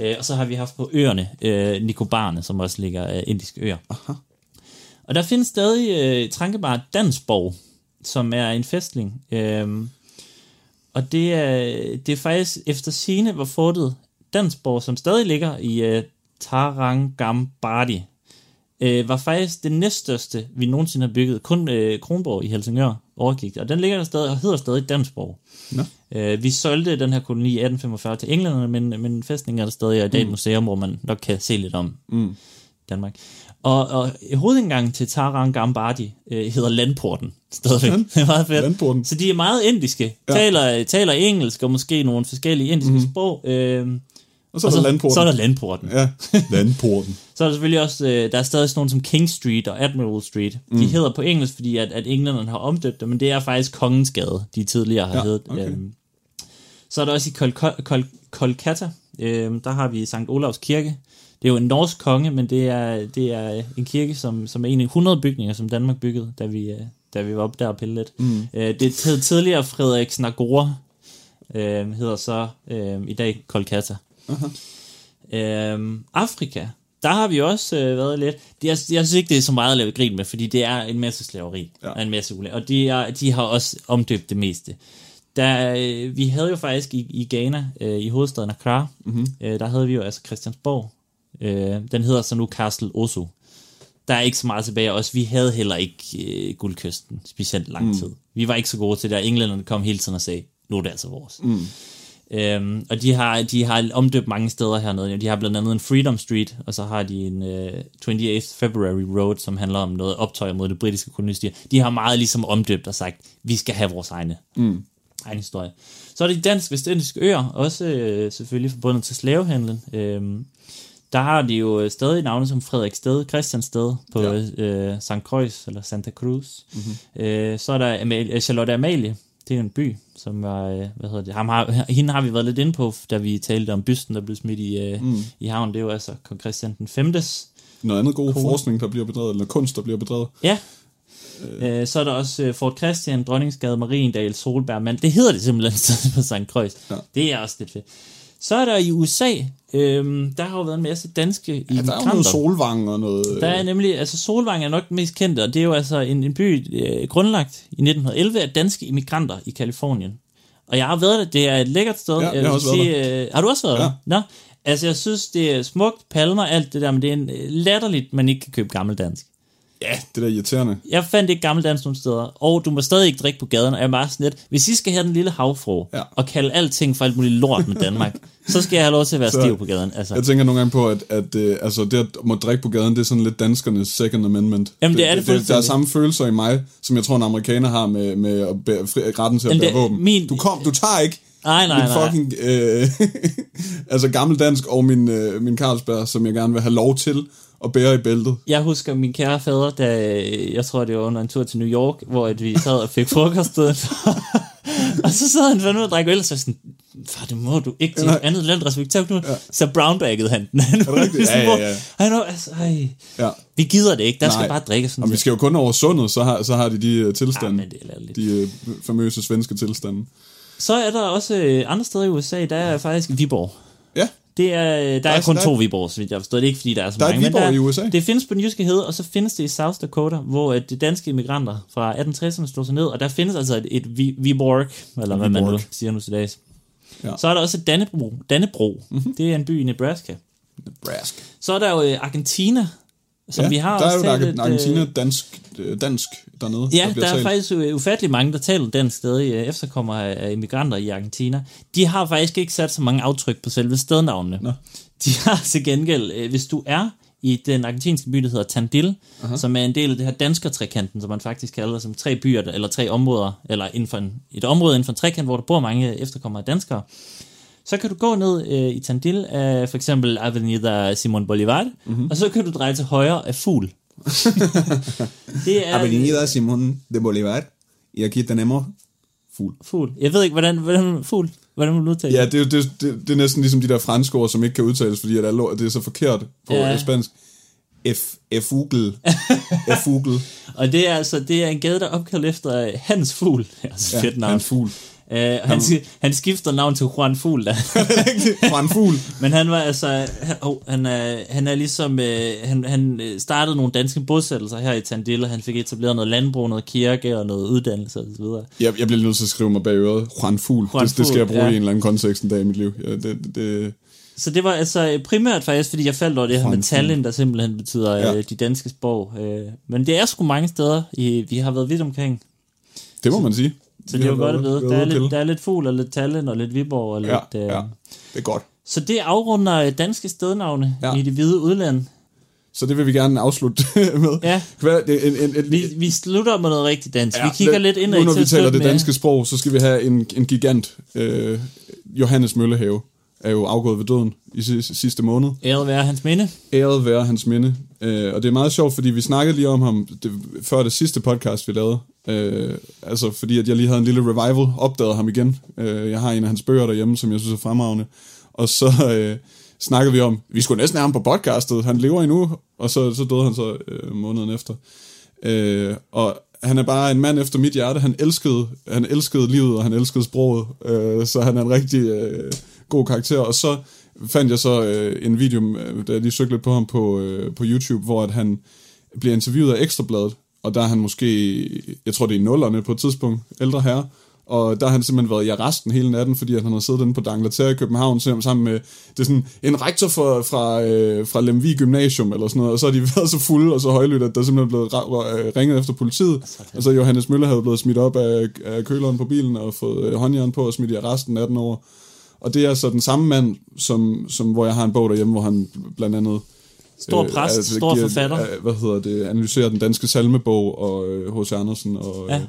Øh, og så har vi haft på øerne, øh, Nikobarne, som også ligger øh, indiske øer. Aha. Og der findes stadig øh, Trankebar Dansborg, som er en festning. Øhm, og det er, det er faktisk efter sine var fortet Dansborg, som stadig ligger i øh, Tarangambadi, øh, var faktisk det næststørste, vi nogensinde har bygget. Kun øh, Kronborg i Helsingør overgik. Og den ligger der stadig og hedder stadig Dansborg. Nå. Øh, vi solgte den her koloni i 1845 til englænderne, men, men fæstningen er der stadig, og i dag et museum, hvor man nok kan se lidt om Mm. Danmark. Og, og hovedindgangen til Tarangambadi øh, hedder Landporten. Stadigvæk. Det er meget fedt. Landporten. Så de er meget indiske. Ja. Taler, taler engelsk og måske nogle forskellige indiske mm. sprog. Øh, Og så er der landporten. så er der Landporten. Ja, landporten. Så er der selvfølgelig også, øh, der er stadig sådan nogle som King Street og Admiral Street. Mm. De hedder på engelsk, fordi at, at englænderne har omdøbt dem, men det er faktisk Kongens Gade, de tidligere har Ja, heddet. okay. Øhm, så er der også i Kol- Kol- Kolkata, øhm, der har vi Sankt Olavs Kirke. Det er jo en norsk konge, men det er, det er en kirke, som, som er en af 100 bygninger, som Danmark byggede, da vi, øh, da vi var oppe der og pille lidt. Mm. Øh, det hed tidligere Frederik Nagora, øh, hedder så øh, i dag Kolkata. Øhm, Afrika, der har vi også øh, været lidt. Det, jeg, jeg synes ikke, det er så meget at lave grin med, fordi det er en masse slaveri Ja. og en masse ule. Og de, er, de har også omdøbt det meste. Der, øh, vi havde jo faktisk i, i Ghana, øh, i hovedstaden Accra, mm-hmm. øh, der havde vi jo altså Christiansborg. Øh, den hedder så nu Castle Osu. Der er ikke så meget tilbage os. Vi havde heller ikke øh, guldkysten specielt lang tid. Vi var ikke så gode til det, og englænderne kom hele tiden og sagde, nu er det altså vores. Mm. Øhm, og de har, de har omdøbt mange steder hernede. De har blandt andet en Freedom Street, og så har de en uh, 28th February Road, som handler om noget optøj mod det britiske kolonistyre. De har meget ligesom omdøbt og sagt, vi skal have vores egne, mm. egen historie. Så er det de dansk vestindiske øer, også øh, selvfølgelig forbundet til slavehandlen. Øhm, der har de jo stadig navne som Frederiksted, Christiansted på Ja. øh, St. Croix eller Santa Cruz. Mm-hmm. Øh, så er der Amalie, Charlotte Amalie, Det er en by, som var, øh, hvad hedder det, ham har, hende har vi været lidt inde på, da vi talte om bysten, der blev smidt i, øh, mm. i havn. Det er jo altså kong Christian den 5. Noget andet god Kone. forskning, der bliver bedrevet, eller kunst, der bliver bedrevet. Ja. Øh, så er der også øh, Fort Christian, Dronningsgade, Mariendal, Solberg, men det hedder det simpelthen på St. Croix. Ja. Det er også lidt fedt. Så er der i USA, øhm, der har jo været en masse danske Ja, der er jo immigranter. noget solvang og noget... Der er nemlig, altså Solvang er nok den mest kendte, og det er jo altså en, en by øh, grundlagt i 1911 af danske immigranter i Kalifornien. Og jeg har været der, det er et lækkert sted. Ja, jeg har også været sige, øh, Har du også været Ja. der? Nå, altså jeg synes, det er smukt, palmer, alt det der, men det er en, øh, latterligt, man ikke kan købe gammeldansk. Ja, det der er irriterende. Jeg fandt ikke gammeldansk nogen steder, og du må stadig ikke drikke på gaden, og jeg er bare sådan lidt, hvis I skal have den lille havfru, Ja. og kalde alting for alt muligt lort med Danmark, så skal jeg have lov til at være Så- stiv på gaden. Altså. Jeg tænker nogle gange på, at, at øh, altså, det at må drikke på gaden, det er sådan lidt danskernes second amendment. Jamen, det er det Der er samme følelser i mig, som jeg tror, en amerikaner har med, med at bære, fri, retten til at Jamen, bære det- våben. min- Du, kom, du tager ikke Nej, nej, min nej. fucking øh, altså gammeldansk og min, øh, min Carlsberg, som jeg gerne vil have lov til at bære i bæltet. Jeg husker min kære fader, da jeg tror, det var under en tur til New York, hvor at vi sad og fik frokost. og så sad han fandme og drak øl, og så sådan, far, det må du ikke til et andet land respektere nu. Så brownbaggede han den. Han var sådan, Ja, ja, ja. Han var, altså, ej, Ja. vi gider det ikke, der skal Nej. bare drikke sådan Og vi skal jo kun over sundet, så har, så har de de uh, Ja, tilstande. men det er de øh, famøse svenske tilstande. Så er der også øh, andre steder i USA, der er faktisk Viborg. Ja, Det er, øh, der, der er er- kun der er- to Viborg, så vidt jeg forstår. Det er ikke, fordi der er så Der er mange. men Viborg der, i USA. Det findes på den jyske hede, og så findes det i South Dakota, hvor de danske immigranter fra 1860'erne slog sig ned, og der findes altså et, et Vi- Viborg, eller hvad man nu Viborg. siger nu til dags. Ja. Så er der også Dannebro. Dannebro. Mm-hmm. Det er en by i Nebraska. Nebraska. Så er der jo øh, Argentina, som ja, vi har der er også jo talt der Argentina øh, dansk, øh, dansk dernede. Ja, bliver der er talt. faktisk øh, ufattelig mange, der taler dansk stadig, øh, efterkommer af immigranter i Argentina. De har faktisk ikke sat så mange aftryk på selve stednavnene. Nå. De har til gengæld, hvis du er i den argentinske by, der hedder Tandil, uh-huh. som er en del af det her dansker-trekanten, som man faktisk kalder som tre byer, der- eller tre områder, eller inden for en, et område inden for en trekant, hvor der bor mange efterkommere af danskere. Så kan du gå ned øh, i Tandil af for eksempel Avenida Simon Bolivar, mm-hmm. og så kan du dreje til højre af Fugl. det er Avenida Simón de Bolívar. Y aquí tenemos fugl. Fugl. Jeg ved ikke, hvordan, hvordan fugl, hvordan man udtaler Ja, det. det, er jo- det, det, det er næsten ligesom de der franske ord, som ikke kan udtales, fordi at alle ord, det er så forkert på Ja. ja. spansk. F, F-ugel. F-ugel. Og det er altså det er en gade, der er opkaldt efter øh, Hans Fugl. Det er altså ja, fedt navn. Han fugl. Uh, han, han skifter navn til Juan Fugl, da. En fugl. Men han var altså, han, oh, han, er, han er ligesom, øh, han, han øh, startede nogle danske bosættelser her i Tandil, og han fik etableret noget landbrug, noget kirke og noget uddannelse osv. Jeg, jeg bliver nødt til at skrive mig bag øret. Juan Fugl. Juan det, det skal jeg Fugl, bruge ja. i en eller anden kontekst en dag i mit liv. Ja, det, det, Så det var altså primært faktisk, fordi jeg faldt over det her Juan med Tallinn, der simpelthen betyder Ja. øh, de danske sprog. Øh, men det er sgu mange steder, i, vi har været vidt omkring. det må man sige. Så det er jo godt at vide. Der er, lidt, der er lidt fugl og lidt Tallinn og lidt Viborg og lidt... Ja, øh, ja. Det er godt. Så det afrunder øh, danske stednavne Ja. i det hvide udland. Så det vil vi gerne afslutte med. Ja. Hvad, det, en, en, en, Vi, vi slutter med noget rigtig dansk. Ja, vi kigger lidt ind Nu når til vi taler det med- danske sprog, så skal vi have en, en gigant. Øh, Johannes Møllehave er jo afgået ved døden i sidste, sidste måned. Æret være hans minde. Æret være hans minde. Øh, og det er meget sjovt, fordi vi snakkede lige om ham det, før det sidste podcast, vi lavede. Øh, altså fordi at jeg lige havde en lille revival, opdagede ham igen. Øh, jeg har en af hans bøger derhjemme, som jeg synes er fremragende. Og så øh, snakkede vi om, vi skulle næsten have ham på podcastet, han lever endnu, og så, så døde han så øh, måneden efter. Øh, og han er bare en mand efter mit hjerte. Han elskede, han elskede livet, og han elskede sproget. Øh, så han er en rigtig øh, god karakter. Og så fandt jeg så øh, en video, øh, da jeg lige søgte lidt på ham på, øh, på YouTube, hvor at han bliver interviewet af Ekstrabladet. Og der er han måske, jeg tror det er nullerne på et tidspunkt, ældre herre. Og der har han simpelthen været i arresten hele natten, fordi at han har siddet inde på D'Angleterre i København sammen med det er sådan, en rektor fra, fra, øh, fra Lemvig Gymnasium eller sådan noget, og så har de været så fulde og så højlydt, at der er simpelthen blevet øh, ringet efter politiet. Og så Johannes Møller havde blevet smidt op af, af køleren på bilen og fået øh, håndjern på og smidt i arresten 18 år. Og det er så den samme mand, som, som hvor jeg har en bog derhjemme, hvor han blandt andet Stor præst, altså, stor giver- forfatter. øh, hvad hedder det, analyserer den danske salmebog og øh, H.C. Andersen og Ja.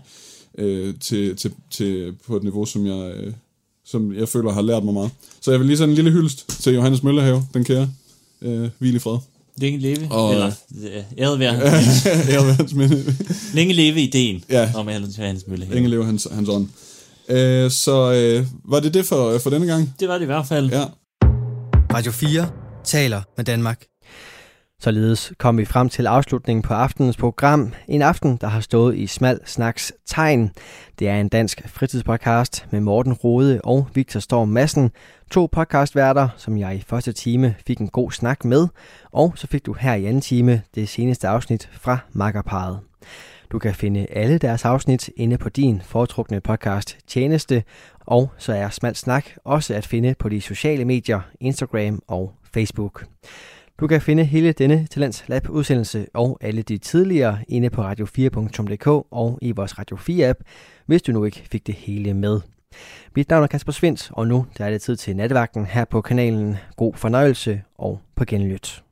ja. øh, til, til, til, på et niveau, som jeg, øh, som jeg føler har lært mig meget. Så jeg vil lige sende en lille hyldest til Johannes Møllehave, den kære. Øh, hvil i fred. Længe leve. Og- Eller, øh, æret være. hans minde. Længe leve ideen Ja. om Johannes Mølle. Ingen lever hans, hans ånd. Øh, så øh, var det det for, for denne gang? Det var det i hvert fald. Ja. Radio 4 taler med Danmark. Således kom vi frem til afslutningen på aftenens program. En aften, der har stået i smal snaks tegn. Det er en dansk fritidspodcast med Morten Rode og Victor Storm Madsen. To podcastværter, som jeg i første time fik en god snak med. Og så fik du her i anden time det seneste afsnit fra Makkerparet. Du kan finde alle deres afsnit inde på din foretrukne podcast tjeneste, og så er Smalt Snak også at finde på de sociale medier, Instagram og Facebook. Du kan finde hele denne Talents Lab udsendelse og alle de tidligere inde på radio4.dk og i vores Radio 4 app, hvis du nu ikke fik det hele med. Mit navn er Kasper Svendt, og nu der er det tid til nattevagten her på kanalen. God fornøjelse og på genlyt.